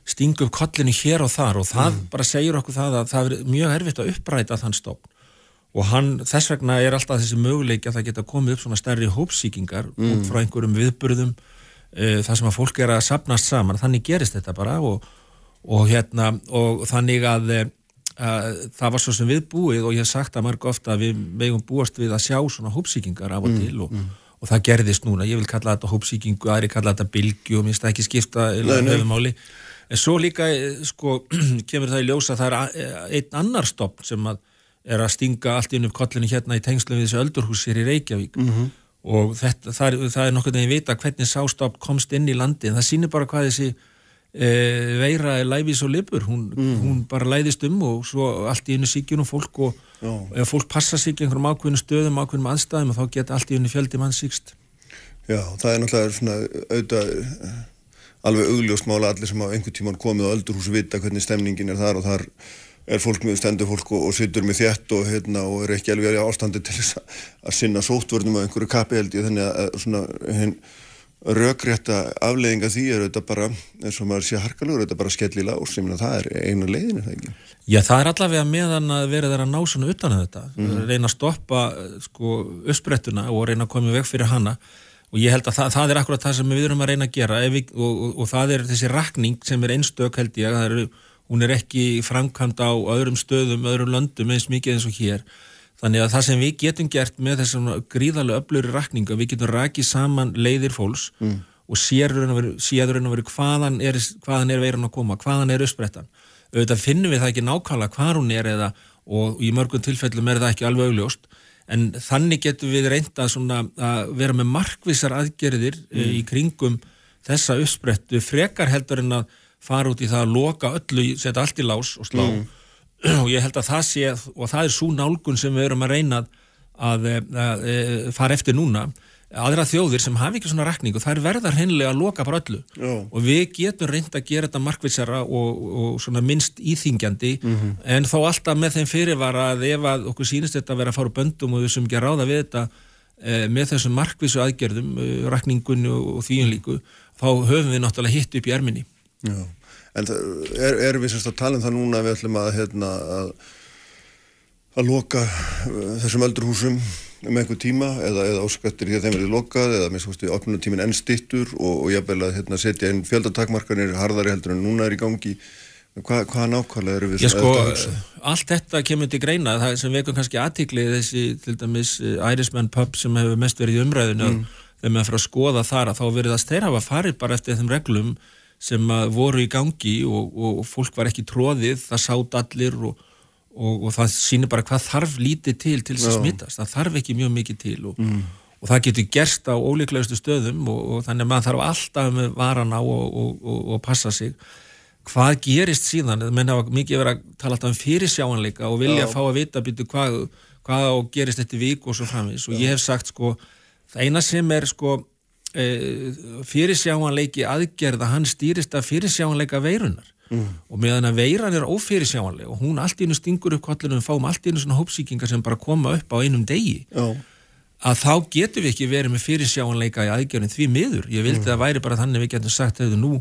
stinga upp kollinu hér og þar og það bara segir okkur það að það er mjög erfitt að uppræta þann stofn og hann, þess vegna er alltaf þessi möguleiki að það geta komið upp svona stærri hópsíkingar út frá einhverjum viðburðum uh, þar sem að fólk er að sapnast saman. Þannig gerist þetta bara og, og hérna, og þannig að uh, það var svo sem viðbúið og ég hef sagt að marg ofta að við megum búast við að sjá svona hópsíkingar af og til og, og það gerðist núna, ég vil kalla þetta hópsíkingu, aðri kalla þetta bylgju og minnst það ekki skipta höfumáli en svo líka eh, sko, kemur það í ljósa að það er einn annar stopn sem að er að stinga allt inn upp kollinu hérna í tengslu við þessu öldurhús hér í Reykjavík. Og þetta, það, það er nokkuð veginn vita hvernig sástopp komst inn í landi en það sýnir bara hvað þessi e, veira er læfis og lipur. Hún, hún bara læðist um og svo allt í einu síkjunum fólk og ef fólk passa sig í einhverjum ákveðinu stöðum, ákveðnum aðstæðum þá geta allt í einu fjöldi mann síkst Já, það er náttúrulega svona auðvitað eh, alveg augljóst mála allir sem á einhvern tíman komið á öldurhús vita hvernig stemningin er þar og þar er fólk með stendur fólk og, og sittur með þétt og, hérna, og er ekki alveg í ástandi til þess að, að sinna sóttvörnum á einhverju kapi held ég. Þannig að, að svona hinn rökrétta afleiðinga því er auðvitað bara eins og maður sé harkalugur auðvitað bara skellila og sem það er einu leiðinu það ekki? Já, það er allavega meðan að vera þeirra að ná svona utan að þetta, reyna að stoppa sko uppsprettuna og reyna að koma í veg fyrir hana. Og ég held að það, það er akkurat það sem við erum að reyna að gera. Við, og, og, og það er þessi rakning sem er einstök held ég, það er, hún er ekki framkvæmd á öðrum stöðum, öðrum löndum eins mikið eins og hér. Þannig að það sem við getum gert með þessum gríðarlega öfluri rakninga, við getum rakið saman leiðir fólks raun og séður raun og veru hvaðan er, hvaðan er veiran að koma, hvaðan er uppsprettan. Auðvitað finnum við það ekki nákvæmlega hvar hún er eða, og í mörgum tilfellum er það ekki alveg augljóst en þannig getum við reynda svona að vera með markvísar aðgerðir mm. í kringum þessa uppsprettu frekar heldur en að fara út í það að loka öllu, setja allt í lás og slá. Og ég held að það sé og það er svo nálgun sem við erum að reyna að, að, að fara eftir núna. Aðra þjóðir sem hafi ekki svona rakningu þær verða hreinlega að loka bara öllu. Já. og við getum reynd að gera þetta markvitsara og, og svona minnst íþingjandi en þó alltaf með þeim fyrirvara að ef að okkur sýnist þetta að vera að fara böndum og við sem ekki að ráða við þetta eh, með þessum markvísu aðgerðum eh, rakningunni og, og þvíun líku þá höfum við náttúrulega hitt upp í erminni Já, en er, erum við semst að tala um það núna að við ætlum að, hérna, að, að loka uh, þessum öldurhúsum um einhver tíma eða, eða áskattir að þeim verið lokað eða minnst kosti opnunatímin enn stittur og, og jafnvel að hérna, setja inn fjöldatakmarkanir harðari heldur en núna er í gangi. Hva, hvað nákvæmlega eru við Já sko, allt þetta kemur til greina. Það sem vekum kannski aðtikli þessi til dæmis eh, Irishman pub sem hefur mest verið í umræðinu mm. þegar maður fyrir að skoða þar að þá verið að þeir hafa farið bara eftir þeim reglum sem voru í gangi og, og, fólk var ekki tróðið, það sátt allir og, og, og það sýnir bara hvað þarf lítið til til þess að smittast það þarf ekki mjög mikið til og, og það getur gerst á ólíklegustu stöðum og þannig að maður þarf alltaf með varan á og passa sig. Hvað gerist síðan, menn hafa mikið verið að tala alltaf um fyrirsjáanleika og vilja Já. fá að vita býtu hvað, hvað gerist þetta vik og svo framvis og ég hef sagt sko, það eina sem er sko fyrirsjáanleiki aðgerða, hann stýrist af fyrirsjáanleika veirunar mm. og meðan að veiran er ófyrirsjáanleg og hún allt einu stingur upp kollunum, fáum allt einu svona hópsíkingar sem bara koma upp á einum degi Já, að þá getum við ekki verið með fyrirsjáanleika í aðgerðin því miður. Ég vildi að það væri bara þannig við getum sagt að nú,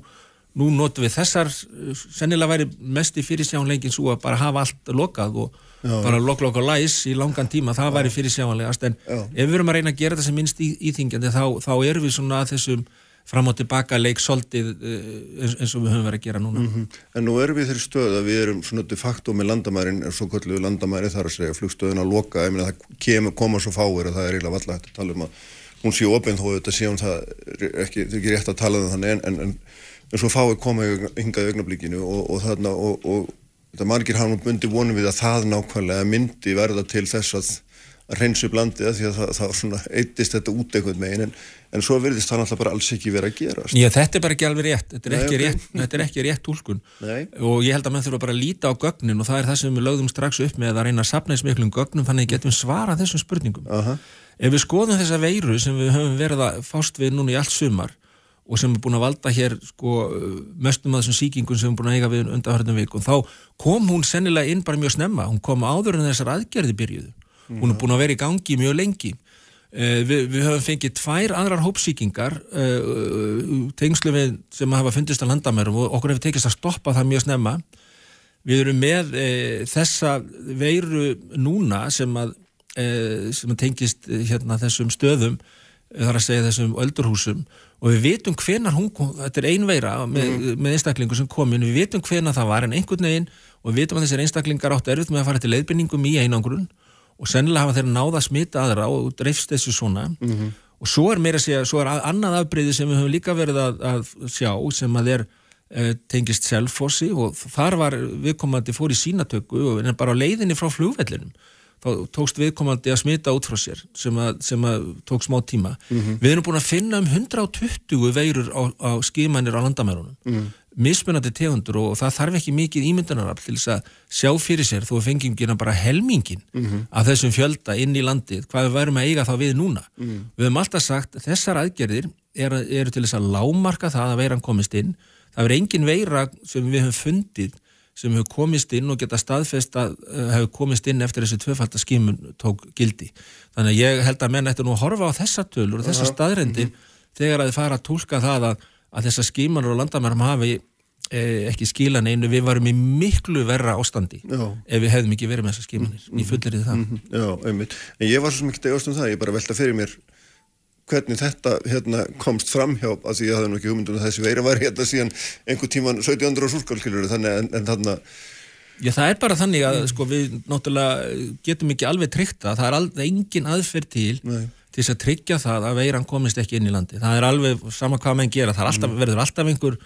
nú notum við þessar, uh, sennilega væri mest í fyrirsjáanleikin svo að bara hafa allt lokað og bara lokk lokk og læs í langan tíma, það væri fyrirsjáanlegast. En Já. ef við erum að reyna að gera þetta sem minnst í, íþingjandi þá, þá erum við svona að þessum fram og tilbaka leik soldið eins, eins og við höfum verið að gera núna. Mm En nú erum við þeirri stöð að við erum svona de facto með landamærin, svo kvöldu landamæri þar að segja flugstöðun að loka, ég meina það kemur, koma svo fáir og það er eiginlega valla hægt að tala um að hún sé ofinn þó þetta sé hún það ekki, það er ekki rétt að tala um þannig en, en, en, en svo fáir koma hingað augnablíkinu og, og, og þetta margir hafa nú bundi vonum við að það nákvæmlega myndi verða til þess að að reynsu blandið því að það, það svona eittist þetta út einhvern megin en, en svo verðist það náttúrulega bara alls ekki verið að gera Já, þetta er bara ekki alveg rétt. Þetta er ekki, Nei, okay. rétt, þetta er ekki rétt úlkun og ég held að mann þurfa bara að líta á gögnin og það er það sem við lögðum strax upp með að reyna að sapna í smiklum gögnum þannig að getum svara þessum spurningum. Uh -huh. Ef við skoðum þessa veiru sem við höfum verið að fást við núna í allt sumar og sem er búin að valda hér sko, mestum að þessum síkingum sem erum búin að eiga við undanhörðum vikum, þá kom hún sennilega inn bara mjög snemma, hún kom áður en þessar aðgerði byrjuðu. Hún er búin að vera í gangi mjög lengi. Uh, við, við höfum fengið tvær aðrar hópsíkingar uh, tengslu við sem hafa fundist að landamærum og okkur hefur tekist að stoppa það mjög snemma. Við erum með þessa veiru núna sem að, sem að tengist hérna þessum stöðum þar að segja þessum öldurhúsum og við vitum hvenar hún þetta er ein veira með, mm. með einstaklingu sem kom við vitum hvenar það var en einhvern veginn og við vitum að þessir einstaklingar áttu erfitt með að fara til leiðbynningum í einangrun og sennilega hafa þeir náða að smita aðra og dreifst þessu svona mm -hmm. og svo er meira að segja, svo er annað afbreyði sem við höfum líka verið að, að sjá sem að er e, tengist selfossi og þar var viðkomandi fór í sínatöku og er bara á leiðinni frá flugvellinum þá tókst viðkomandi að smita út frá sér sem að, sem að tók smá tíma mm -hmm. við erum búin að finna um 120 veirur á, á skímanir á landamærunum mm -hmm mismunandi tegundur og það þarf ekki mikið ímyndanarafl til þess að sjá fyrir sér þó fengjum gera bara helmingin mm -hmm. af þessum fjölda inn í landið hvað við værum að eiga þá við núna -hmm. við höfum alltaf sagt þessar aðgerðir eru er til þess að lámarka það að veiran komist inn það er engin veira sem við höfum fundið sem hefur komist inn og geta staðfest að uh, hefur komist inn eftir þessi tvöfaldaskimun tók gildi. Þannig að ég held að menn ætti nú að horfa á þessa tölur og þessa staðrendi mm -hmm. þegar að þið fara að tólka það að að þessar skímanur og landamærum hafi eh, ekki skilan einu, við varum í miklu verra ástandi Já. ef við hefðum ekki verið með þessar skímanir, ég fullir það. Mm -hmm. Já, einmitt, en ég var svo mikið degast um það, ég bara velta fyrir mér hvernig þetta hérna, komst fram hjá að því ég hafði nú ekki hugmyndun að þessi veira var hérna síðan einhver tíman 1700 á súrskálkilur þannig en, en þannig að Já, það er bara þannig að sko, við náttúrulega getum ekki alveg tryggt það, er aldrei engin aðferð til Nei til þess að tryggja það að veiran komist ekki inn í landi. Það er alveg sama hvað menn gera, það alltaf, mm. verður alltaf einhver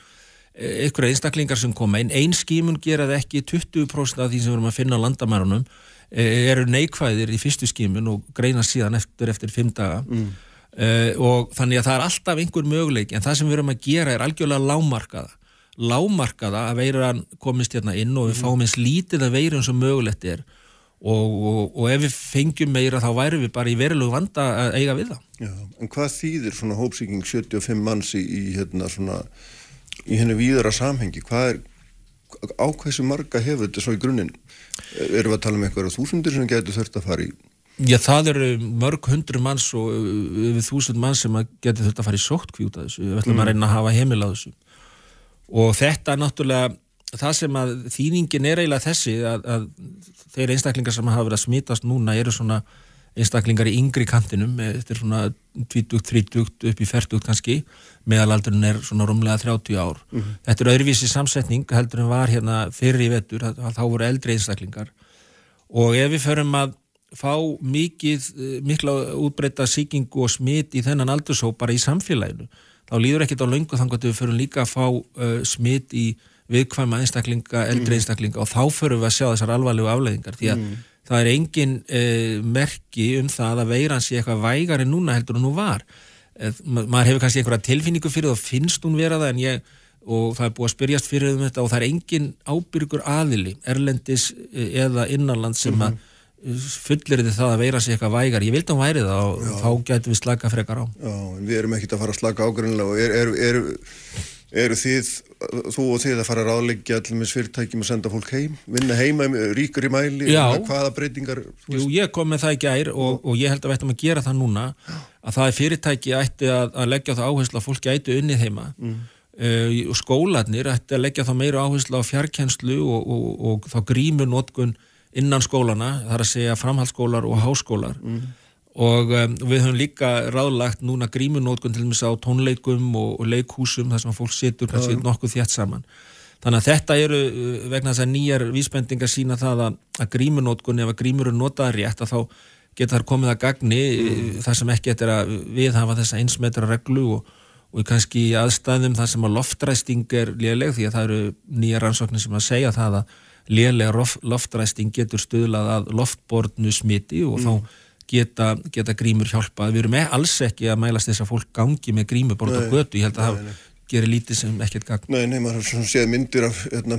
einhverja eh, einstaklingar sem koma inn einn skímun gera það ekki 20% af því sem við erum að finna á landamærunum eh, eru neikvæðir í fyrstu skímun og greina síðan eftir eftir fimm daga mm. Uh, og þannig að það er alltaf einhver möguleik en það sem við erum að gera er algjörlega lámarkaða lámarkaða að veiran komist hérna inn og við mm. fáum eins lítið að veiran sem mögulegt er og, og, og ef við fengjum meira þá væri við bara í verilegu vanda að eiga við það. Já, en hvað þýðir svona hópsíking 75 manns í, í hérna svona, í henni víðara samhengi, hvað er ákveðsum marga hefur þetta svo í grunninn? Erum við að tala um eitthvað þúsundir sem getur þurft að fara í? Já, það eru mörg hundru manns og yfir þúsund manns sem getur þurft að fara í sóttkvíúta þessu, við ætlum mm. að reyna að hafa heimil á þessu. Og þetta er náttúrulega það sem að þýningin er eiginlega þessi að, að þeir einstaklingar sem hafa verið að smitast núna eru svona einstaklingar í yngri kantinum þetta er svona 20-30 upp í 40 kannski. Meðalaldurinn er svona rúmlega 30 ár. Mm -hmm. þetta er öðruvísi samsetning heldur en var hérna fyrir í vettur þá voru eldri einstaklingar. Og ef við förum að fá mikið, mikla útbreyta síkingu og smit í þennan aldursóp bara í samfélaginu þá líður ekkit á laungu þannig að við förum líka að fá uh, smit í viðkvæma einstaklinga, eldri mm. einstaklinga og þá förum við að sjá þessar alvarlegu afleiðingar því að mm. það er engin eh, merki um það að veiran sé eitthvað vægar en núna heldur hún nú var eh, maður hefur kannski einhverja tilfinningu fyrir það og finnst hún vera það en ég og það er búið að spyrjast fyrir um þetta og það er engin ábyrgur aðili erlendis eh, eða innanland sem að -hmm. Fullir þið það að veira sig eitthvað vægar ég vildi að hún væri það og Já. þá getur við slaka frekar á. Já, við erum ekkit að fara að slaka ágrunlega og er, er, er, eru þið, þú og þið að fara að ráðleggja allir fyrirtækjum að senda fólk heim vinna heima, ríkur í mæli hvaða breytingar Jú, ég kom með það í gær og, og ég held að við ættum að gera það núna að það er fyrirtæki ætti að, að leggja það áherslu að fólki ætti unnið heima. Mm. uh, og skólanir ætti að leggja það meira áherslu á fjarkenslu og, og, og þá grímu nótkun innan skólana, þar að segja framhaldsskólar og háskólar mm. og um, við höfum líka ráðlagt núna grímunótkun til dæmis á tónleikum og, og leikhúsum þar sem fólk situr kannski nokkuð þétt saman þannig að þetta eru uh, vegna þess að nýjar vísbendingar sína það að, að grímunótkun ef að grímur eru notaða rétt að þá geta þar komið að gagni mm. þar sem ekki eftir að viðhafa þessa einsmetra reglu og, og kannski í aðstæðum þar sem að loftræsting er léleg því að það eru nýjar rannsóknir sem að segja það að lélega loftræsting getur stuðlað að loftbornu smiti og mm. þá geta, geta grímur hjálpað. Við erum alls ekki að mælast þess að fólk gangi með grímur bort á götu, ég held að það gerir lítið sem ekkert gagn. Nei, nei, maður séð myndir af, hérna,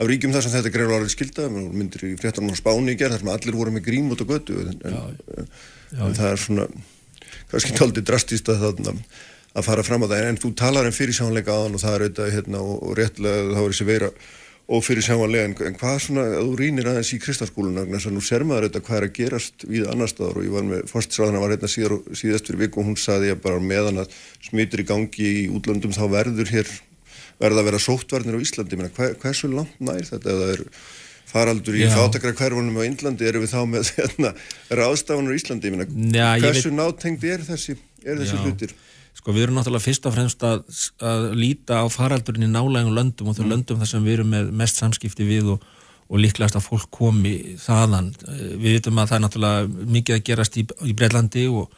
af ríkjum þar sem þetta greið alveg skildað, myndir í fréttanum á Spáni í gerð þar sem allir voru með grím út á götu. En, já, en, já, en það er svona kannski tóldi drastíst að það að fara fram á það, en þú talar um fyrirsjónleika aðan og það er auðvitað hérna, og, og réttlega þá er þessi veira ófyrir sjáanlega en, en hvað svona, þú rínir aðeins í kristalskóluna þannig að nú ser maður auðvitað hvað er að gerast við annar staðar og ég var með, fórstisráðana var hérna síðar, síðast fyrir viku og hún saði að bara meðan að smytur í gangi í útlöndum þá verður hér verða að vera sóttvarnir á Íslandi. Menna, hver, hversu langt nær þetta? Eða er faraldur í fátakra hverfunum á Índlandi eru við þá með hérna, ráðstafanur í Íslandi? Menna, hversu veit... nátengt er þessi, er þessi hlutir Sko við erum náttúrulega fyrst og fremst að, að líta á faraldurinn í nálægum löndum og þau mm. löndum þar sem við erum með mest samskipti við og, og líklegast að fólk komi þaðan. Við vitum að það er náttúrulega mikið að gerast í, í Breitlandi og,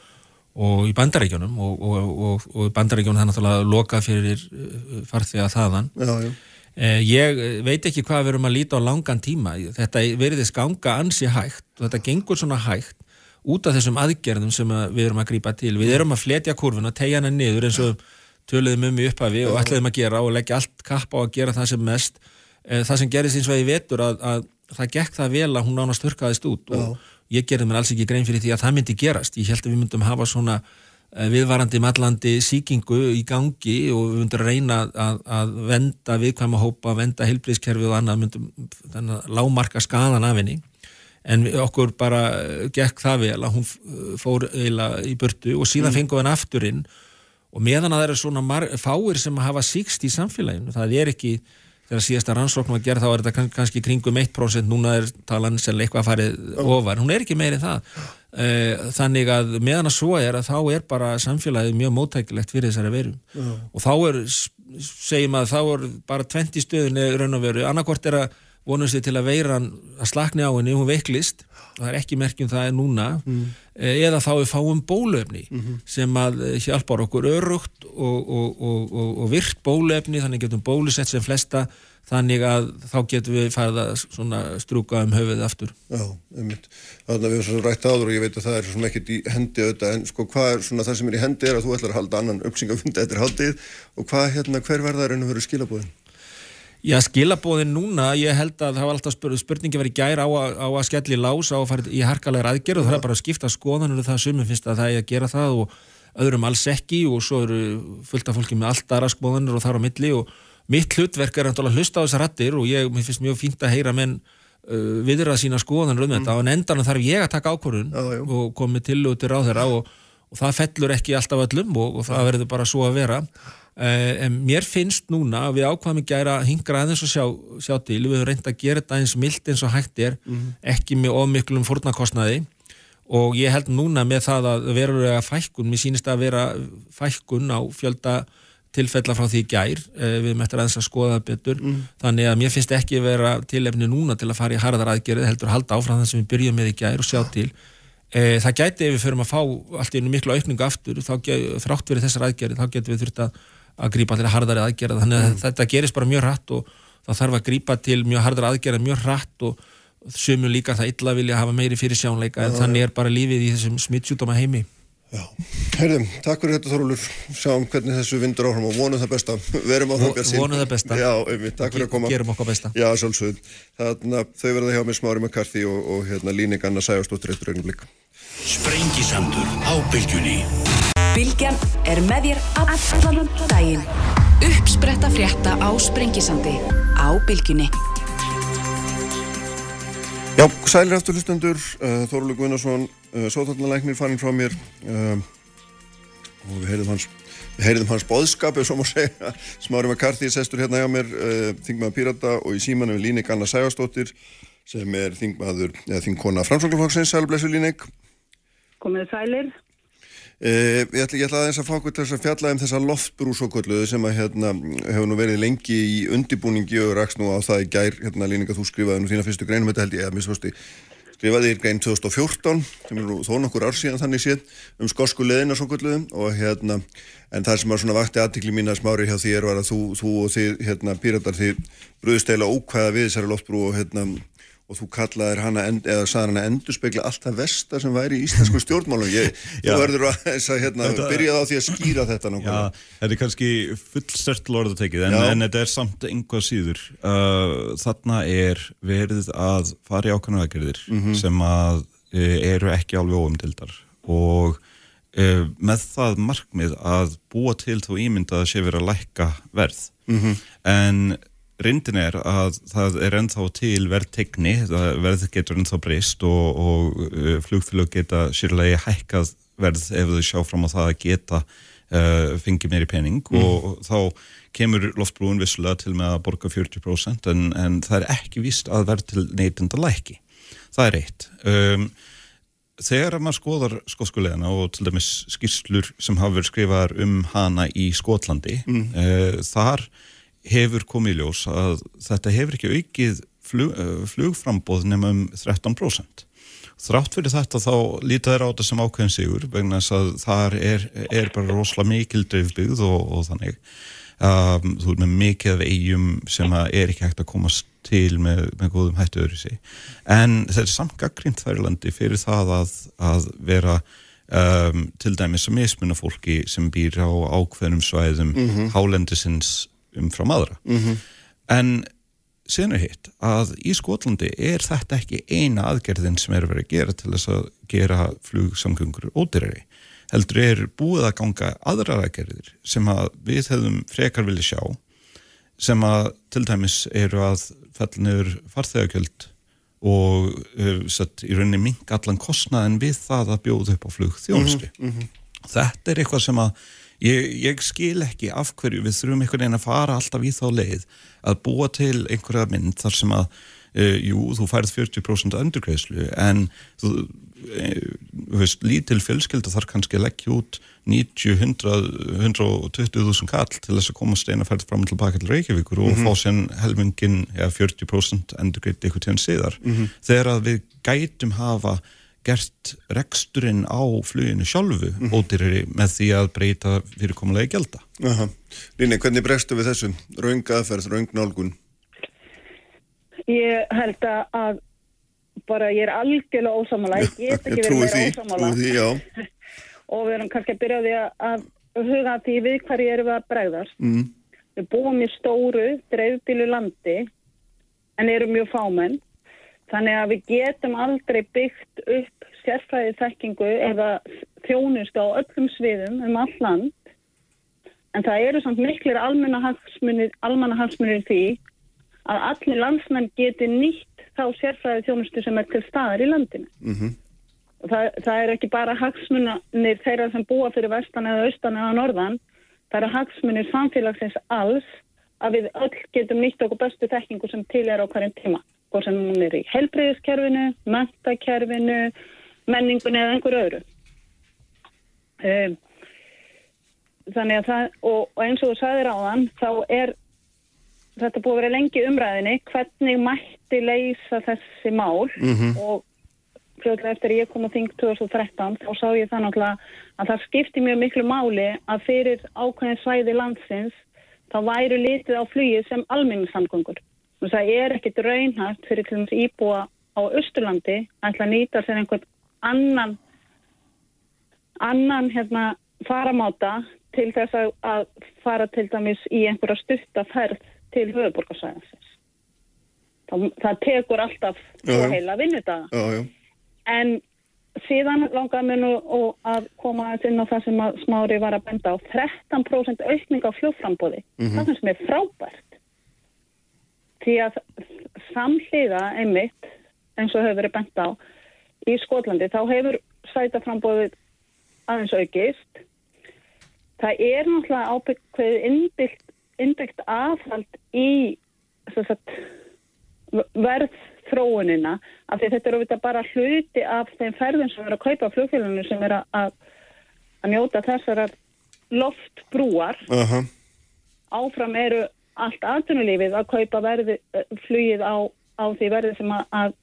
og í bandarækjunum og, og bandarækjunum það er náttúrulega lokað fyrir uh, farþega þaðan. Já, já. Eh, ég veit ekki hvað við erum að líta á langan tíma. Þetta veriðist ganga ansi hægt og þetta gengur svona hægt út af þessum aðgerðum sem að við erum að grýpa til. Við erum að fletja kurvuna, tegja hana niður eins og töluðum um í upphafi og ætlaðum að gera og leggja allt kapp á að gera það sem mest. Eh, það sem gerist eins og ég vetur að, að það gekk það vel að hún nánast hörkaðist út og Já. ég gerði mér alls ekki grein fyrir því að það myndi gerast. Ég held að við myndum hafa svona eh, viðvarandi mallandi síkingu í gangi og við myndum reyna að, að venda viðkvæma hópa, venda heilbríðskerfi og annað, myndum lámarka skadan af henni en okkur bara eh, gekk það vel að hún fór eiginlega í burtu og síðan mm. fengið hann afturinn og meðan að það eru svona fáir sem hafa síkst í samfélaginu, það er ekki þegar síðasta rannsóknum að gera þá er þetta kannski kringum 1% núna er talan sem eitthvað farið ofar, hún er ekki meiri það. Eh, þannig að meðan að svo er að þá er bara samfélagið mjög móttækilegt fyrir þessari veru mm. og þá er, segjum að þá er bara 20 stöðunni raun og veru, annarkort er að vonast þið til að veiran að slakni á henni, hún veiklist og það er ekki merkjum það er núna mm. eða þá við fáum bólöfni mm -hmm. sem að eh, hjálpar okkur örugt og, og, og, og virt bólöfni þannig getum bólusett sem flesta þannig að þá getum við farið að strúka um höfuðið aftur Já, einmitt. Þannig að við erum svona rætt áður og ég veit að það er svona ekkert í hendi auðvitað en sko hvað er svona það sem er í hendi er að þú ætlar að halda annan uppsingafund eftir haldið og hvað hérna hver verðar en að vera skilabóðin? Já, skilabóðin núna, ég held að það var alltaf spur, spurningi verið gæra á, á að skelli lás á að fara í harkalega aðgerð og það er bara að skipta skoðanur það. Sumum finnst að það er að gera það og öðrum alls ekki og svo eru fullt af fólki með allt aðra skoðanur og þar á milli og mitt hlutverk er að hlusta á þessar rattir og ég finnst mjög fínt að heyra menn uh, viðra sína skoðanur um þetta. Mm. og en endan þarf ég að taka ákvörðun og komið til og til ráð þeirra og, og það fellur ekki alltaf öllum og, og það verður bara svo að vera en mér finnst núna að við ákvaðum ekki að hingra aðeins og sjá, sjá til. Við höfum reynd að gera þetta eins mild eins og hægt er mm -hmm. ekki með ofmiklum fórnarkostnaði. Og ég held núna með það að verulega fækkun mér sínist að vera fækkun á fjölda tilfella frá því gær. Uh, við möttum aðeins að skoða það betur. Mm. Þannig að mér finnst ekki vera tilefni núna til að fara í harðar aðgerið heldur að halda áfram það sem við byrjum með í gær og sjá til. Uh, það gæti ef við förum að fá allt einu miklu aukningu aftur þá, þrátt verið þessar aðgerið þá getum við þurft að að grípa til harðari aðgerða. Þannig að mm. þetta gerist bara mjög hratt og það þarf að grípa til mjög harðari aðgerða mjög hratt og sömu líka það illa vilja hafa meiri fyrir sjánleika en þannig er bara lífið í þessum smittsjúdóma heimi. Já, heyrðum, takk fyrir þetta Þorúlur sjáum hvernig þessu vindur áhrum og vonum það besta. Verum á það björnsinn vonum það besta. Já, einmitt, takk fyrir að koma. Gerum okkur besta. Já, svolsögð þannig að þau verða hjá mig smári með karti og, og hérna líning Anna Sæjastóttur eittur einu blikk Sprengisandur á bylgjunni Bilgjan er með þér allan daginn. Uppspretta frétta á Sprengisandi á Bilginni. Já, sælir eftir hlustendur, uh, Þorlu Gunnarsson, uh, sótarnalæknir fannin frá mér uh, og við heyrðum hans, við heyrðum hans boðskapu, sem að segja, smári McCarthy sestur hérna hjá mér, þingmaður Pirata og í símanu við Línik Anna Sægastóttir sem er þingmaður, eða þingkona framsvönglufagsins, sælblessu Línik. Komið sælir. Uh, ég, ætla, ætla aðeins að fá okkur til að fjalla um þessa loftbrú svo kolluðu sem að hérna hefur nú verið lengi í undibúningi og raks nú á það í gær, hérna Líninga þú skrifaði nú þína fyrstu greinum þetta held ég að misfasti skrifaði í grein 2014 sem er nú þó nokkur ár síðan þannig séð um skosku leðina svo kolluðu og hérna en það sem að svona vakti aðtikli mín að smári hjá þér var að þú, þú og þið hérna píratar þið bröðust eila ókvæða við þessari loftbrú og hérna og þú kallaðir hana, end, eða sagði hana endur spekla allt það versta sem væri í íslensku stjórnmálum. Ég, þú verður að, hérna, byrja á því að skýra þetta Já, þetta er kannski fullstört lorðatekið en, en þetta er samt einhvað síður. Uh, þarna er verið að fara í ákvæmlega aðgerðir mm -hmm. sem að uh, eru ekki alveg óumdildar og uh, með það markmið að búa til þú ímynd að sé verið að lækka verð. Mm -hmm. en reyndin er að það er ennþá til verðtegni, verð getur ennþá breyst og, og uh, flugfélag geta sérlega hækkað verð ef þau sjá fram á það að geta uh, fengið meiri pening mm. og, þá kemur loftbrúin vissulega til með að borga 40% en, en það er ekki vist að verð til neytenda læki. Það er eitt. Um, þegar maður skoðar skótskulegina og til dæmis skýrslur sem hafa verið skrifaðar um hana í Skotlandi, mm. uh, þar hefur komið ljós að þetta hefur ekki aukið flug, eh, flugframbóð nema um 13%. Þrátt fyrir þetta þá líta þér á þetta sem ákveðin sigur vegna þess að þar er, er bara rosalega mikil dreifbyggð og, og þannig. Um, þú er með mikið af eigum sem er ekki hægt að komast til með, með góðum hættu öðru sig. En þetta er samt gaggrínt þærlandi fyrir það að, að vera um, til dæmis að mismunna fólki sem býr á ákveðnum svæðum mm -hmm. hálendisins umfram aðra mm -hmm. en er hitt að í Skotlandi er þetta ekki eina aðgerðin sem er verið að gera til þess að gera flugsamgöngur ódyrari heldur er búið að ganga aðrar aðgerðir sem að við hefðum frekar vilja sjá sem að til dæmis eru að fellniður farþegagjöld og uh, satt, í rauninni mink allan kostnaðin við það að bjóða upp á flug þjónustu. Mm -hmm. Þetta er eitthvað sem að Ég, ég skil ekki af hverju við þurfum einhvern veginn að fara alltaf í þá leið að búa til einhverja mynd þar sem að, uh, jú, þú færð 40% öndurgreðslu en þú uh, lítil fjölskylda þarf kannski leggja út 90, 100, 120.000 kall til þess að komast eina færð fram til baka til Reykjavíkur og mm -hmm. fá sérn helmingin ja, 40% endurgreitt eitthvað tíðan síðar. Mm -hmm. Þegar að við gætum hafa gert reksturinn á fluginu sjálfu mm -hmm. ódýrari með því að breyta fyrirkomulega í gelda. Líni, hvernig bregstu við þessum? Raungaðferð, raungnálgun? Ég held að bara ég er algjörlega ósamála, ég get ekki verið meira ósamála því, og við erum kannski að byrja á því að huga því við hverju erum við að bregðast. Mm. Við búum í stóru, dreifbílu landi en erum mjög fámenn Þannig að við getum aldrei byggt upp sérfræði þekkingu eða þjónust á öllum sviðum um all land. En það eru samt miklir almannahagsmunir því að allir landsmenn geti nýtt þá sérfræði þjónustu sem er til staðar í landinu. Mm -hmm. það, það er ekki bara hagsmunir þeirra sem búa fyrir vestan eða austan eða norðan. Það eru hagsmunir samfélagsins alls að við öll getum nýtt okkur bestu þekkingu sem til er á hverjum tíma hvort sem hún er í helbreyðiskerfinu, mentakerfinu, menningunni eða einhver öðru. Um, þannig að það, og, og eins og þú sagðir á þann, þá er þetta búið að vera lengi umræðinni, hvernig mætti leysa þessi mál mm -hmm. og fljóðlega eftir ég kom á þing 2013 þá sá ég það náttúrulega að það skipti mjög miklu máli að fyrir ákveðin svæði landsins þá væru litið á flugið sem almenningssamgöngur það er ekkit raunhægt fyrir til dæmis íbúa á Östurlandi að ætla að nýta sér einhvern annan annan hérna faramáta til þess að, að fara til dæmis í einhverja stuttaferð til höfuborgarsæðansins. Það, það tekur alltaf já. heila vinnudaga. En síðan langaði mér nú að koma inn á það sem smári var að benda á 13% aukning á fljóframbóði. Mm -hmm. Það sem er frábært því að samhliða einmitt eins og hefur verið bent á í Skotlandi þá hefur sætaframbóðið aðeins aukist það er náttúrulega ábyggveið innbyggt, aðhald í sagt, verð þróunina af því þetta er auðvitað bara hluti af þeim ferðum sem er að kaupa flugfélaginu sem er að, að njóta þessar loftbrúar uh -huh. áfram eru allt aðtunulífið að kaupa verði, flugið á, á því verði sem að, að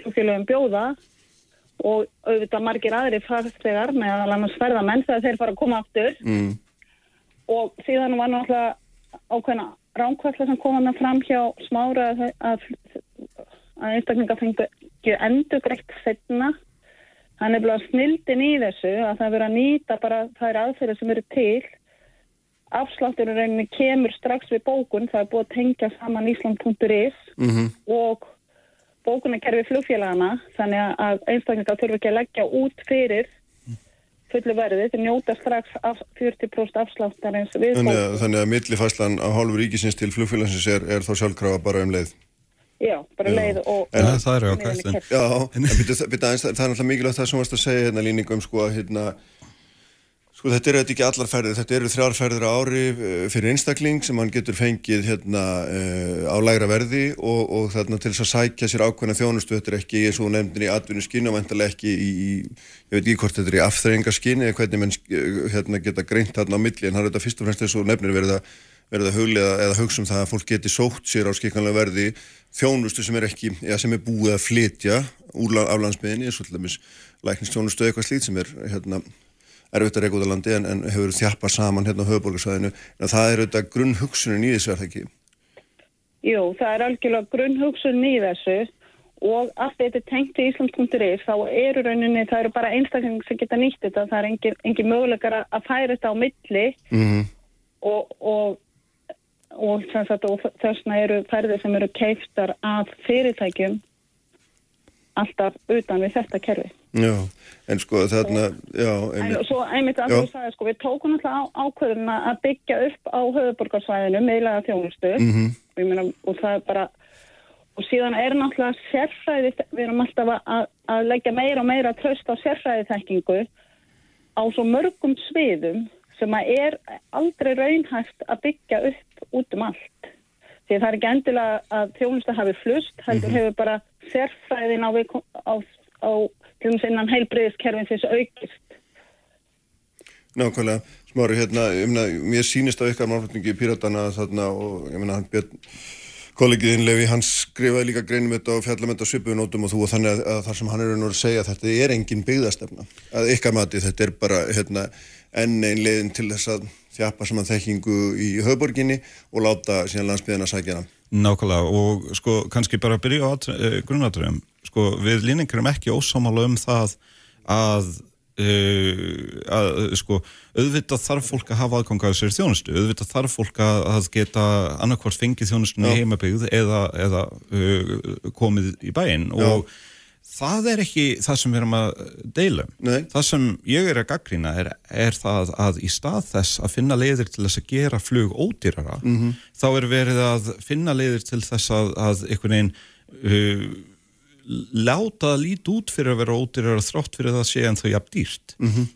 flugfélagum bjóða. Og auðvitað margir aðri farþegar með að alveg sverðamenn þegar þeir fara að koma aftur. Mm. og síðan var náttúrulega ákveðna ránkværsla sem kom hann fram hjá smára að, að, að einstaklinga fengið endur greitt setna hann er bara snildin í þessu að það verið að nýta bara þær aðferðir sem eru til afslátturinn reyninni kemur strax við bókun það er búið að tengja saman Ísland.is Mm -hmm. og bókunarkerfi flugfélagana þannig að einstaklingar þurfa ekki að leggja út fyrir fullu verði til njóta strax af 40% afsláttarins við Þannig bókun. að, þannig að millifæslan á hálfu ríkisins til flugfélagsins er, er þá sjálfkrafa bara um leið. Já, bara leið og... En, Ja, það er en- Já, en byrju, aðeins, það er náttúrulega mikilvægt það sem varst að segja hérna líningum sko að hérna Sko þetta eru ekki allar ferðir, þetta eru þrjár ferðir á ári eh, fyrir einstakling sem hann getur fengið hérna uh, á lægra verði og, og þarna til þess að sækja sér ákveðna þjónustu, þetta er ekki eins og nefndin í atvinnu skinni og vantarlega ekki í, ég veit ekki hvort þetta er í afþreyingaskinni eða hvernig menn eh, hérna, geta greint þarna á milli. En það er þetta fyrst og fremst eins og nefnir verið að, verið að huglega eða hugsa um það að fólk geti sótt sér á skikkanlega verði þjónustu sem er ekki, eða sem er búið að flytja úr aflandsmiðinni eins og til dæmis læknistjónustu eitthvað slít sem er hérna erfitt að reyka út á landi en, en hefur þjappa saman hérna á höfuborgarsvæðinu en það er auðvitað grunnhugsunin í þessu er það ekki? Jú, það er algjörlega grunnhugsun í þessu og allt þetta tengt í Íslands.is þá eru rauninni, það eru bara einstakling sem geta nýtt þetta, það er engin, engin möguleikar að- færa þetta á milli. Mm og, og, og, og þessna eru ferðir sem eru keiftar af fyrirtækjum alltaf utan við þetta kerfi. Já, en sko þarna já, En einmitt, svo einmitt að Já. þú sagði sko, við tókum náttúrulega á, ákvörðuna að byggja upp á höfuborgarsvæðinu meðlega þjónustu Mhm. og, ég meina, og það er bara og síðan er náttúrulega sérfræði við erum alltaf að- að, leggja meira og meira tröst á sérfræði þekkingu á svo mörgum sviðum sem að er aldrei raunhæft að byggja upp út um allt því það er ekki endilega að þjónusta hafi flust, heldur hefur bara sérfræðin á, á, á til dæmis innan heilbriðiskerfin þess aukist. Nákvæmlega. Smári hérna, meina, mér sýnist á ykkar málflutningi í Píratana þarna og ég meina hann Björn kollegiðin Levi, hann skrifaði líka greinum þetta og fjallam þetta svipuðunótum og þú og þannig að, að þar sem hann er að segja þetta er engin byggðastefna. Að ykkar mati þetta er bara hérna, enn ein leiðin til þess að þjappa saman þekkingu í höfuborginni og láta síðan landsbyðina sækja hana. Nákvæmlega. Og sko kannski bara byrja á uh, grunnatröðum sko við líningar erum ekki ósámála um það að, uh, að sko auðvitað þarf fólk að hafa aðgang að þessari þjónustu, auðvitað þarf fólk að, geta annarkvort fengið þjónustuna í heimabyggð eða, eða uh, komið í bæinn. Og það er ekki það sem við erum að deila um. Nei. Það sem ég er að gaggrína er, er það að í stað þess að finna leiðir til þess að gera flug ódýrara, þá er verið að finna leiðir til þess að, að einhvern veginn uh, láta það lít út fyrir að vera ódýrara þrátt fyrir það sé en þau jafn dýrt.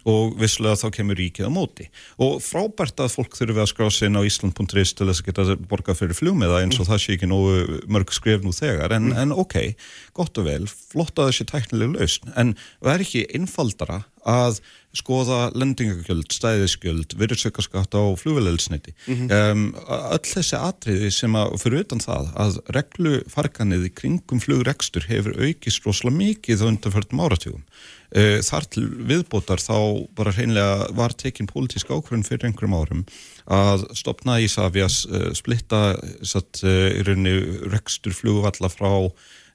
Og visslega þá kemur ríkið á móti. Og frábært að fólk þurfi að skrá inn á Ísland.is til þess að geta borgað fyrir flugmiða eins og það sé ekki nógu mörg skref nú þegar. En, en ok, gott og vel flott að þessi tæknileg lausn. En það er ekki einfaldara að skoða lendingagjöld, stæðisgjöld virðsökkaskatt á flugvelelsniti um, öll þessi atriði sem að fyrir utan það að reglufarganið í kringum flugrekstur hefur aukist rosalega mikið á undanförnum áratugum. Uh, þar til viðbótar þá bara hreinlega var tekin pólitísk ákvörðun fyrir einhverjum árum að stopna í Savias uh, splitta satt, uh, rekstur flugvalla frá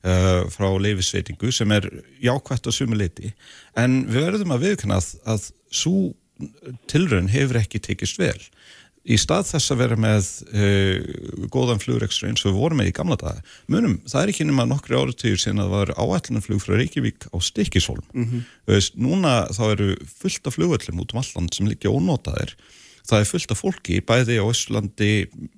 uh, frá leifisveitingu sem er jákvætt á sumu leiti en við verðum að viðkynna að, að svo tilraun hefur ekki tekist vel. Í stað þess að vera með uh, góðan flugrekstur eins og við vorum með í gamla daga munum, það er ekki nema nokkri áratögur sen að var áætlunarflug frá Reykjavík á Stikisholm mm veist, núna þá eru fullt af flugvöllum út um alland sem liggja ónotaðir það er fullt af fólki bæði á Östlandi,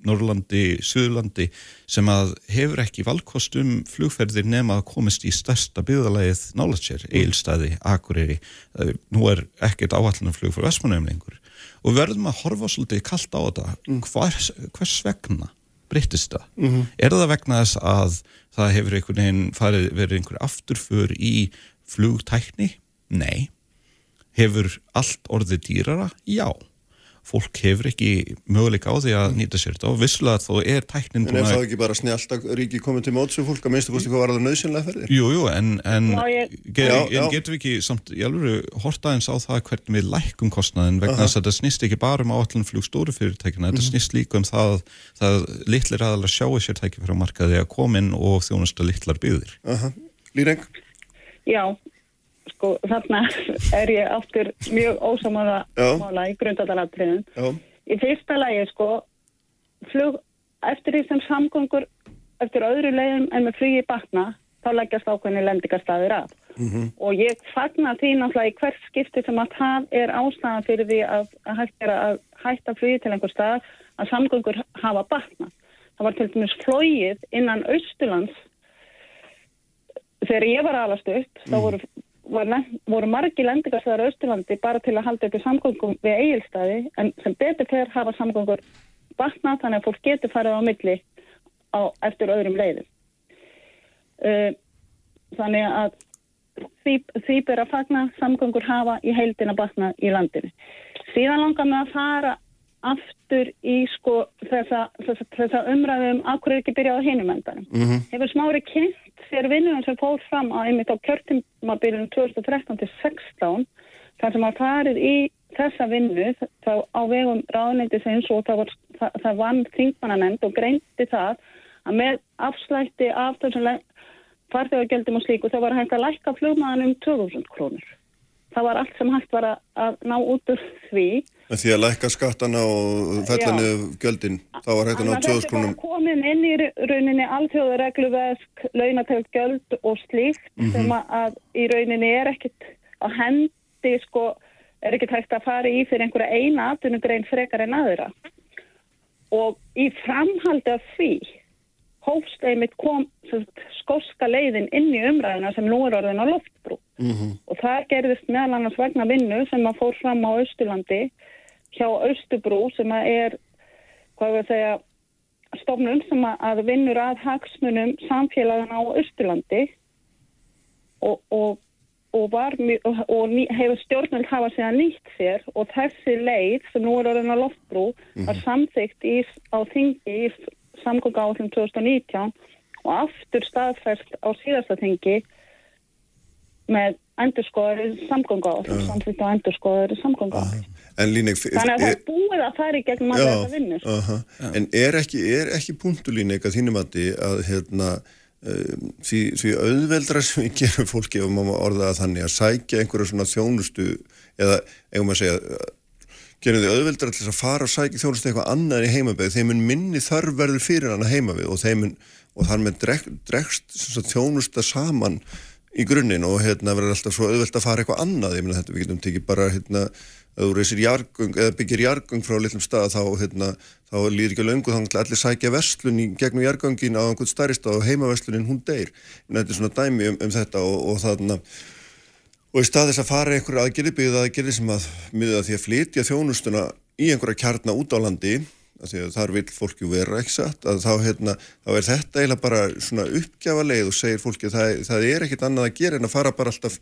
Norrlandi, Suðurlandi sem að hefur ekki valkostum flugferðir nema að komast í stærsta byggðalagið nálatsjér, Eilstæði, Akureyri, Eh, nú er ekkert áallanarflug fyrir Vestmannum lengur og verðum að horfa svolítið kallt á þetta hvers, hvers vegna breyttist það? Mm -hmm. Er það vegna þess að það hefur einhvern veginn farið, verið einhver afturför í flugtækni? Nei. Hefur allt orðið dýrara? Já fólk hefur ekki möguleika á því að nýta sér þetta og visslega þó er tæknin En er það ekki bara snjált að ríki komið til mótsu fólk að minnstu kosti hvað var það nöðsynlega ferðir? Jú, jú, en, en Já, ég- get, Já, já. getum við ekki samt í alveg horta eins á það hvernig við lækkum kostnaðin vegna þess að þetta snýst ekki bara um áallin flug stóru fyrirtækina, þetta snýst líka um það það litlir aðalega sjáu sér tæki frá markaði að koma inn og þjónusta litlar byggðir. Aha, Lýreng? Já, sko þarna er ég aftur mjög ósamála í grundvallaratriðum. Já, Í fyrsta lagi sko, flug, eftir því sem samgöngur eftir öðru leiðum en með flugi batna, þá leggjast ákveðni lendingarstaðir af. Og ég fagna því náttúrulega í hvert skipti sem að það er ástæðan fyrir því að, hægt að hætta flugi til einhver stað að samgöngur hafa batna. Það var til dæmis flóið innan Austurlands þegar ég var alast upp, þá voru, var, len- voru margi lendingarstöðar á Austurlandi bara til að halda upp í samgöngum við eigilstaði en sem betur fyrir hafa samgöngur batna þannig að fólk getur farið á milli á, eftir öðrum leiðum. Uh, þannig að því, því ber að fagna samgöngur hafa í heildina batna í landinu. Síðan langar mig að fara aftur í sko þessa, þessa, þessa umræðum af hverju er ekki byrjað á hinum endanum. Hefur smári kynnt sér vinnunum sem fór fram á einmitt á kjörtumabilinu 2013 til 16 þar sem að farið í þessa vinnu þá á vegum ráðnættisins og það, var, það, það vann þingmannanemnd og greindi það að með afslætti af þessum farþjóðagjöldum og slíku þá var hægt að lækka flugmaðan um 2000 krónur. Það var allt sem hægt var að, að ná út úr því en því að lækka skattana og fella Já. niður gjöldin, þá var hægt að ná Þannig að 2000 þetta er krónum. bara komin inn í rauninni alþjóðaregluvesk, launatelt göld og slíkt sem að, í rauninni er ekkit að hendi sko, er ekkit hægt að fara í fyrir einhverja eina atvinnugrein frekar en aðra. Og í framhaldi af því hófst einmitt kom skoska leiðin inn í umræðina sem nú er orðin á loftbrú. Og það gerðist meðal annars vegna vinnu sem að fór fram á Austurlandi hjá Austurbrú sem að er, hvað við að segja, stofnun sem að- að vinnur að hagsmunum samfélagana á Austurlandi. Og, og, og, og, hefur stjórnvöld hafa síðan nýtt sér og þessi leið sem nú er orðin á loftbrú var samþygt í, á þingi í samgöngu áallum 2019 og aftur staðfæst á síðasta þingi með endurskoðari samgöngu áallum, samþygt á endurskoðari samgöngu Líning, Þannig að það er búið að fara í gegnum að þetta vinnur. aha. en er ekki, er ekki punktulín eitthvað þínum að að hérna um, því, því auðveldra sem við gerum fólki ef maður má orða það þannig að sækja einhverja svona þjónustu eða eigum að segja uh, gerum því auðveldra til þess að fara og sækja þjónustu eitthvað annað en í heimabæð þeim mun minni þarf verður fyrir hann að heimabæð og þeim mun, og þar með dregst sem sagt, þjónusta saman í grunninn og hérna verður alltaf svo auðvelt að fara eitthvað annað, ég meina þetta við getum tekið bara hérna, eða byggir jargung frá litlum stað þá hérna, þá líður ekki löngu þá ætla allir sækja verslun í gegnum jargungin á einhvern stærri stað og heimaverslunin hún deyr. En þetta er svona dæmi um, um þetta og, og þarna og í stað þess að fara einhverju aðgerði byggða aðgerði sem að miða því að flytja þjónustuna í einhverja kjarna út á landi þar vil fólki vera ekki satt þá, hérna, þá er þetta eiginlega bara svona uppgjafa leið og segir fólki að það, það er ekkit annað að gera en að fara bara alltaf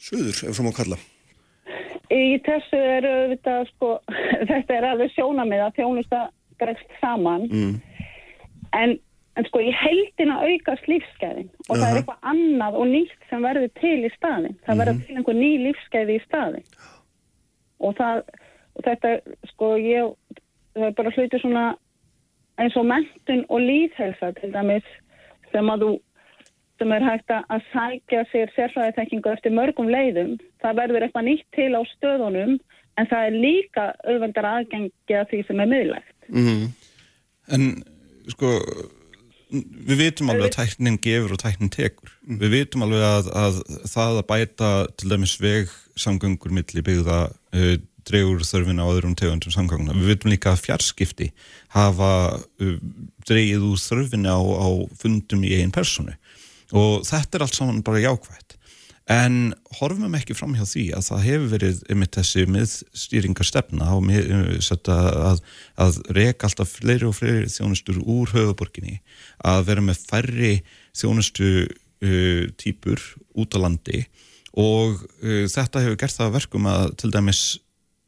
söður, ef svo má kalla Í þessu er auðvitað sko, þetta er alveg sjónamið að þjónusta gregst saman mm. en, en sko í heldina aukast lífsgæðin og það Aha. er eitthvað annað og nýtt sem verður til í staðin. Það verður til einhver ný lífsgæði í staðin og, það, og þetta sko ég, það er bara hluti svona eins og mentun og líðhelsa til dæmis sem að þú sem er hægt að sækja sér sérfræðiþekkingu eftir mörgum leiðum. Það verður eitthvað nýtt til á stöðunum en það er líka auðvendar aðgengi að því sem er miðlægt. Mm. En sko við vitum alveg að tæknin gefur og tæknin tekur. Við vitum alveg að, að það að bæta til dæmis veg samgöngur milli byggða uh, dregur þörfina á öðrum tegundum samganguna. Við vitum líka að fjarskipti hafa uh, dreigið úr þörfina á, á fundum í einn personu og þetta er allt saman bara jákvægt. en horfum ekki fram hjá því að það hefur verið einmitt þessi miðstýringarstefna að, að reka alltaf fleiri og fleiri þjónustur úr höfuborginni að vera með færri þjónustu uh, típur út á landi og uh, þetta hefur gert það verkum að til dæmis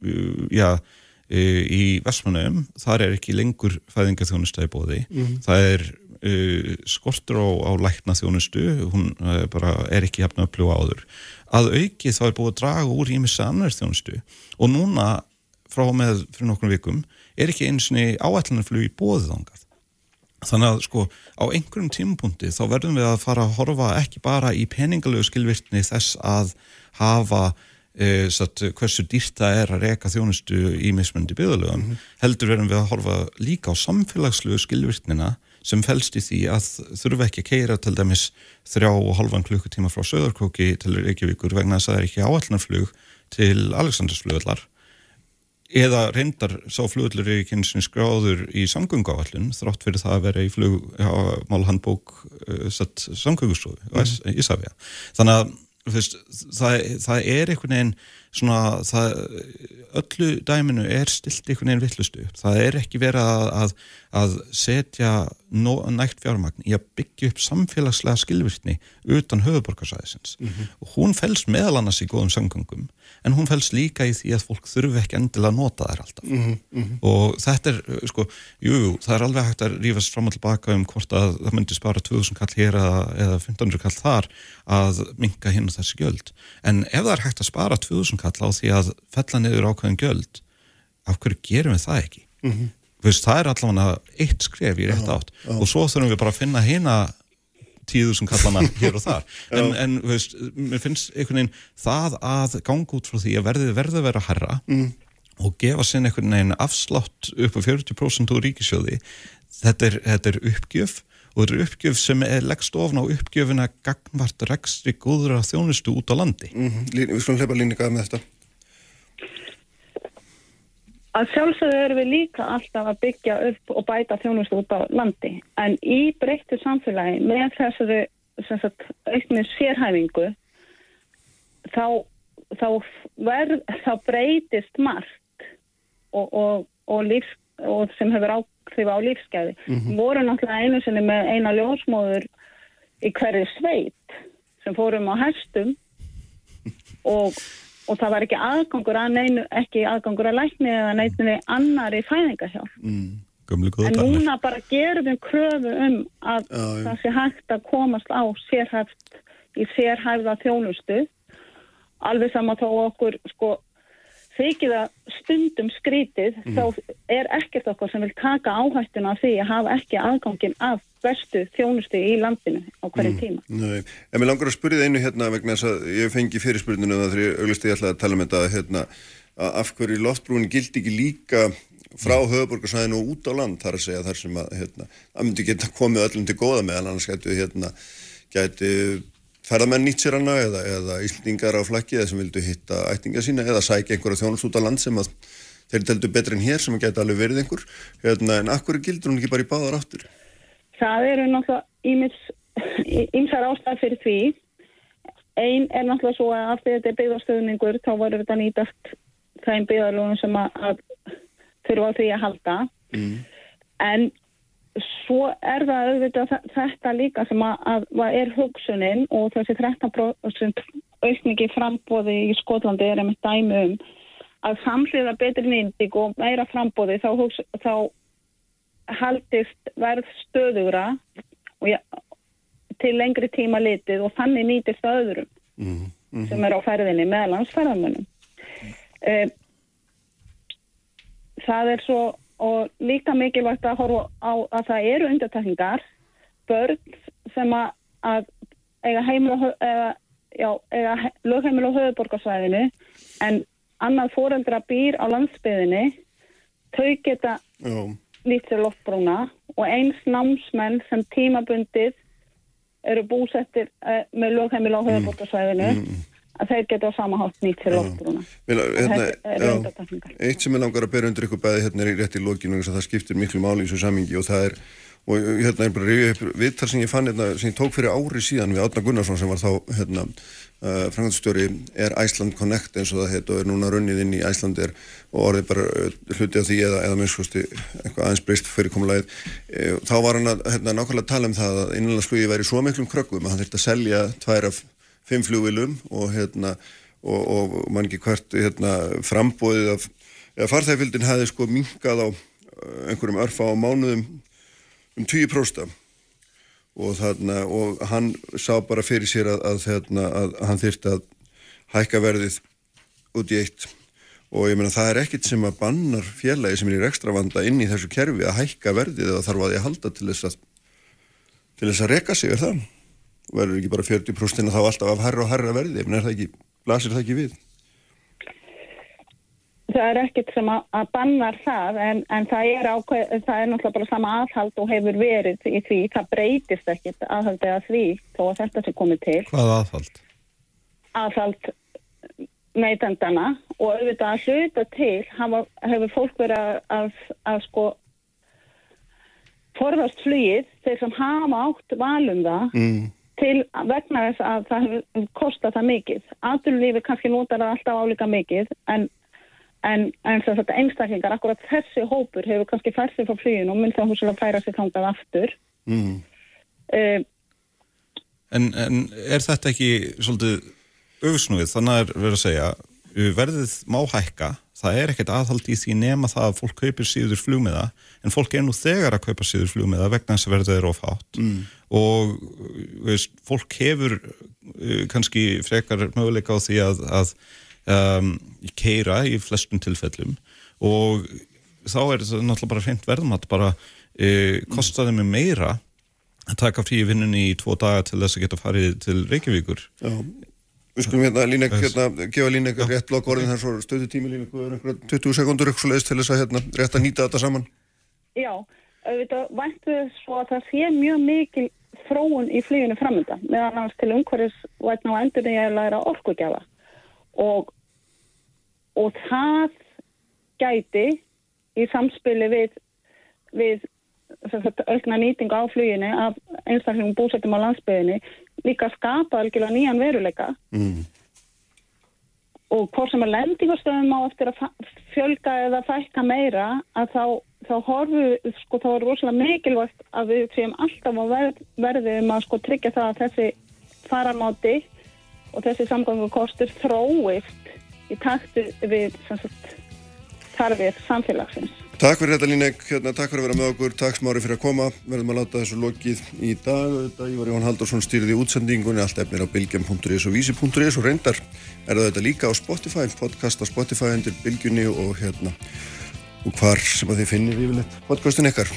uh, já, uh, í Vestmannum þar er ekki lengur fæðingarþjónusta í bóði mm -hmm. það er uh, skortur á, á lækna þjónustu, hún uh, bara er ekki hefna að upplifa áður. Að auki þá er búið að draga úr ímissa annar þjónustu og núna frá með fyrir nokkrum vikum er ekki eins og áætlanarflug í bóðið ángað. Þannig að sko á einhverjum tímapunkti þá verðum við að fara að horfa ekki bara í peningalögu skilvirtni þess að hafa e, satt, hversu dýrt það er að reyka þjónustu í mismundi byggðalögum. Mm -hmm. Heldur verðum við að horfa líka á samfélagslegu skilvirtnina sem fælst í því að þurfa ekki að keira til dæmis þrjá og halvan klukkutíma frá Söðarkóki til Reykjavíkur vegna þess að það er ekki áallanarflug til Aleksandersflugullar eða reyndar sá flugullur er ekki eins og skráður í samgöngáallun þrátt fyrir það að vera í flugmálhandbók uh, samgöngustofu mm. í Ísafja. Þannig að fyrst, það, það er einhvern veginn svona, það, öllu dæminu er stilt einhvern veginn vittlustu. Það er ekki verið að, að, að setja no, nægt fjármagn í að byggja upp samfélagslega skilvirtni utan höfuborgarsæðisins. Mm -hmm. Og hún fælst meðal annars í góðum samgöngum en hún fælst líka í því að fólk þurfi ekki endilega að nota þær alltaf mm -hmm. og þetta er, sko, jú, það er alveg hægt að rífast fram og tilbaka um hvort að það myndi spara 2000 kall hér eða, eða 1500 kall þar að minka hinn og þessi gjöld en ef það er hægt að spara 2000 kall á því að fella niður ákveðin gjöld af hverju gerum við það ekki? Mm -hmm. Veist, það er allavega eitt skref í rétt átt já, já. og svo þurfum við bara að finna hérna tíðu sem kallana hér og þar en, en veist, mér finnst einhvern veginn það að ganga út frá því að verði verði að vera herra mm. og gefa sinn einhvern veginn afslátt upp á 40% úr ríkisjóði þetta er, þetta er uppgjöf og þetta er uppgjöf sem er leggst ofn á uppgjöfina gagnvart rekstri góður að þjónustu út á landi mm -hmm. Við skulum hlipa líninga með þetta Að sjálfsögðu erum við líka alltaf að byggja upp og bæta þjónustu út á landi en í breyttu samfélagi með þessari auknir sérhæfingu þá, þá, verð, þá breytist margt og, og, og, lífs, og sem hefur áhrif á lífsgæði. Mm -hmm. Voru náttúrulega einu sinni með eina ljósmóður í hverju sveit sem fórum á hestum og og það var ekki aðgangur að neinu, ekki aðgangur að lækni eða neitinu annar í fæðingahjálp. Mm, en núna bara gerum við kröfu um að já, það sé hægt að komast á sérhæft í sérhæfða þjónustu alveg sama þó okkur sko þykir það stundum skrítið mm. þá er ekkert okkar sem vil taka áhættuna af því að hafa ekki aðgangin af bestu þjónustu í landinu á hverju mm. tíma. Nei, en mér langar að spyrja það einu hérna vegna þess að ég fengi fyrirspurninu um það þegar ég auglist ég ætlaði að tala um þetta hérna, að af hverju loftbrúin gildi ekki líka frá mm. höfuborgarsæðinu og út á land þar að segja þar sem að hérna, það myndi geta komið öllum til góða meðan annars gætu hérna gæti ferðamenn nýtt sér hana eða, eða íslendingar á flakki eða sem vildu hitta ættinga sína eða sækja einhverja þjónus út á land sem að þeir teldu betur en hér sem að geta alveg verið einhver hérna, en akkur gildur hún ekki bara í báðar áttur? Það eru náttúrulega ímsar ástæð fyrir því einn er náttúrulega svo að af því að þetta er byggðarstöðningur þá voru þetta nýtast þeim byggðarlunum sem að, að þurfa því að halda mm. en svo er það auðvitað þetta líka sem að, að er hugsunin og þessi 13% aukningi frambóði í Skotlandi er einmitt dæmi um að samsliða betri nýndík og meira frambóði þá, hugsa, þá haldist verð stöðugra ja, til lengri tíma litið og þannig nýtist öðrum mm -hmm. sem er á ferðinni meðalansferðarmönnum. Mm. Eh, það er svo og líka mikilvægt að horfa á að það eru undartekningar börn sem að, að eiga heimil og eða, já, eiga lögheimil og höfuborgarsvæðinu en annað fóreldra býr á landsbyðinni þau geta lít sér loftbrúna og eins námsmenn sem tímabundið eru búsettir uh, með lögheimil höfuborgarsvæðinu mm. mm að þeir geta á sama hátt nýtt til loftrúna. Eitt sem ég langar að bera undir ykkur bæði hérna er í rétti lókinu og það skiptir miklu máli í þessu samingi og það er og hérna er bara viðtal sem ég fann hérna, sem ég tók fyrir ári síðan við Átna Gunnarsson sem var þá hérna uh, frangandstjóri er Iceland Connect eins og það heit og er núna runnið inn í Icelandir og orðið bara uh, hluti af því eða, eða minnskosti eitthvað aðeins breyst fyrirkomulegið e, þá var hann að hérna, nákvæmlega tala um það að innanlandsflugi væri svo miklum krökkum að hann þurfti að selja tvær af fimm flugvilum og hérna og, og mann ekki hvert hérna, frambóðið af farþægfildin hefði sko minkað á uh, einhverjum örfa á mánuðum um 20% og, þarna, og hann sá bara fyrir sér að, að, þarna, að hann þyrti að hækka verðið út í eitt. Og ég meina það er ekkit sem að bannar félagi sem er í ekstra vanda inn í þessu kerfi að hækka verðið eða þarf að ég halda til þess að til þess að reka sig er það? Verður ekki bara 40% þá alltaf af herra og herra verðið, en er það ekki blasir það ekki við? Það er ekkert sem að, að bannar það en, en það, er ákveð, það er náttúrulega bara sama aðhald og hefur verið í því. Það breytist ekkert aðhaldið að því þó að þetta sé komið til. Hvað aðhald? Aðhald neytendana og auðvitað að hluta til hafa, hefur fólk verið að, að, að sko forðast flýið þeir sem hafa átt valum það mm. til vegna þess að það hefur kostað það mikið. Aðurlífi kannski notar það alltaf álíka mikið en en, en þess að einstaklingar, akkurat þessi hópur hefur kannski færð sér frá flýjun og mynd þá húslega færa sér þangað aftur mm. uh, en, en er þetta ekki svolítið auðsnúið, þannig að verður að segja verðið má hækka það er ekkert aðhald í því nema það að fólk kaupir síður flugmiða en fólk er nú þegar að kaupa síður flugmiða vegna þess að verðið er ofátt mm. og veist, fólk hefur uh, kannski frekar möguleika á því að, að um, keira í flestum tilfellum og þá er þetta náttúrulega bara hreint verðmatt bara e, kostaði mig meira að taka frí vinnunni í tvo daga til þess að geta farið til Reykjavíkur. Já, við skulum hérna línek hérna, gefa línek rétt blokk orðin þar svo stöðu tími línek og einhverja 20 sekundur eitthvað leiðist til þess að hérna rétt að nýta þetta saman. Já, auðvitað væntu svo að það sé mjög mikil þróun í flyginu framönda meðan annars til umhverjus vætna á endur nýja læra orkugjafa og, og það gæti í samspili við, við aukna nýtingu á fluginu af einstaklingum búsettum á landsbygðinni líka skapa algjörlega nýjan veruleika mm. og hvort sem að lendingarstöðum á eftir að fjölga eða fækka meira að þá, þá horfu, sko þá er rosalega mikilvægt að við séum alltaf á verð, verðum að sko tryggja það að þessi faramáti og þessi samgangukostur þróist í taktu við sagt, þarfið samfélagsins. Takk fyrir þetta Línek, hérna, takk fyrir að vera með okkur, takk smári fyrir að koma, verðum að láta þessu lokið í dag, þetta Ívar Jón Haldursson stýrði útsendingunni, allt efnir á bilgjum.is og vísi.is og reyndar er það þetta líka á Spotify, podcast á Spotify undir bilgjunni og hérna. Og hvar sem að þið finnir yfirleitt podcastin ykkar.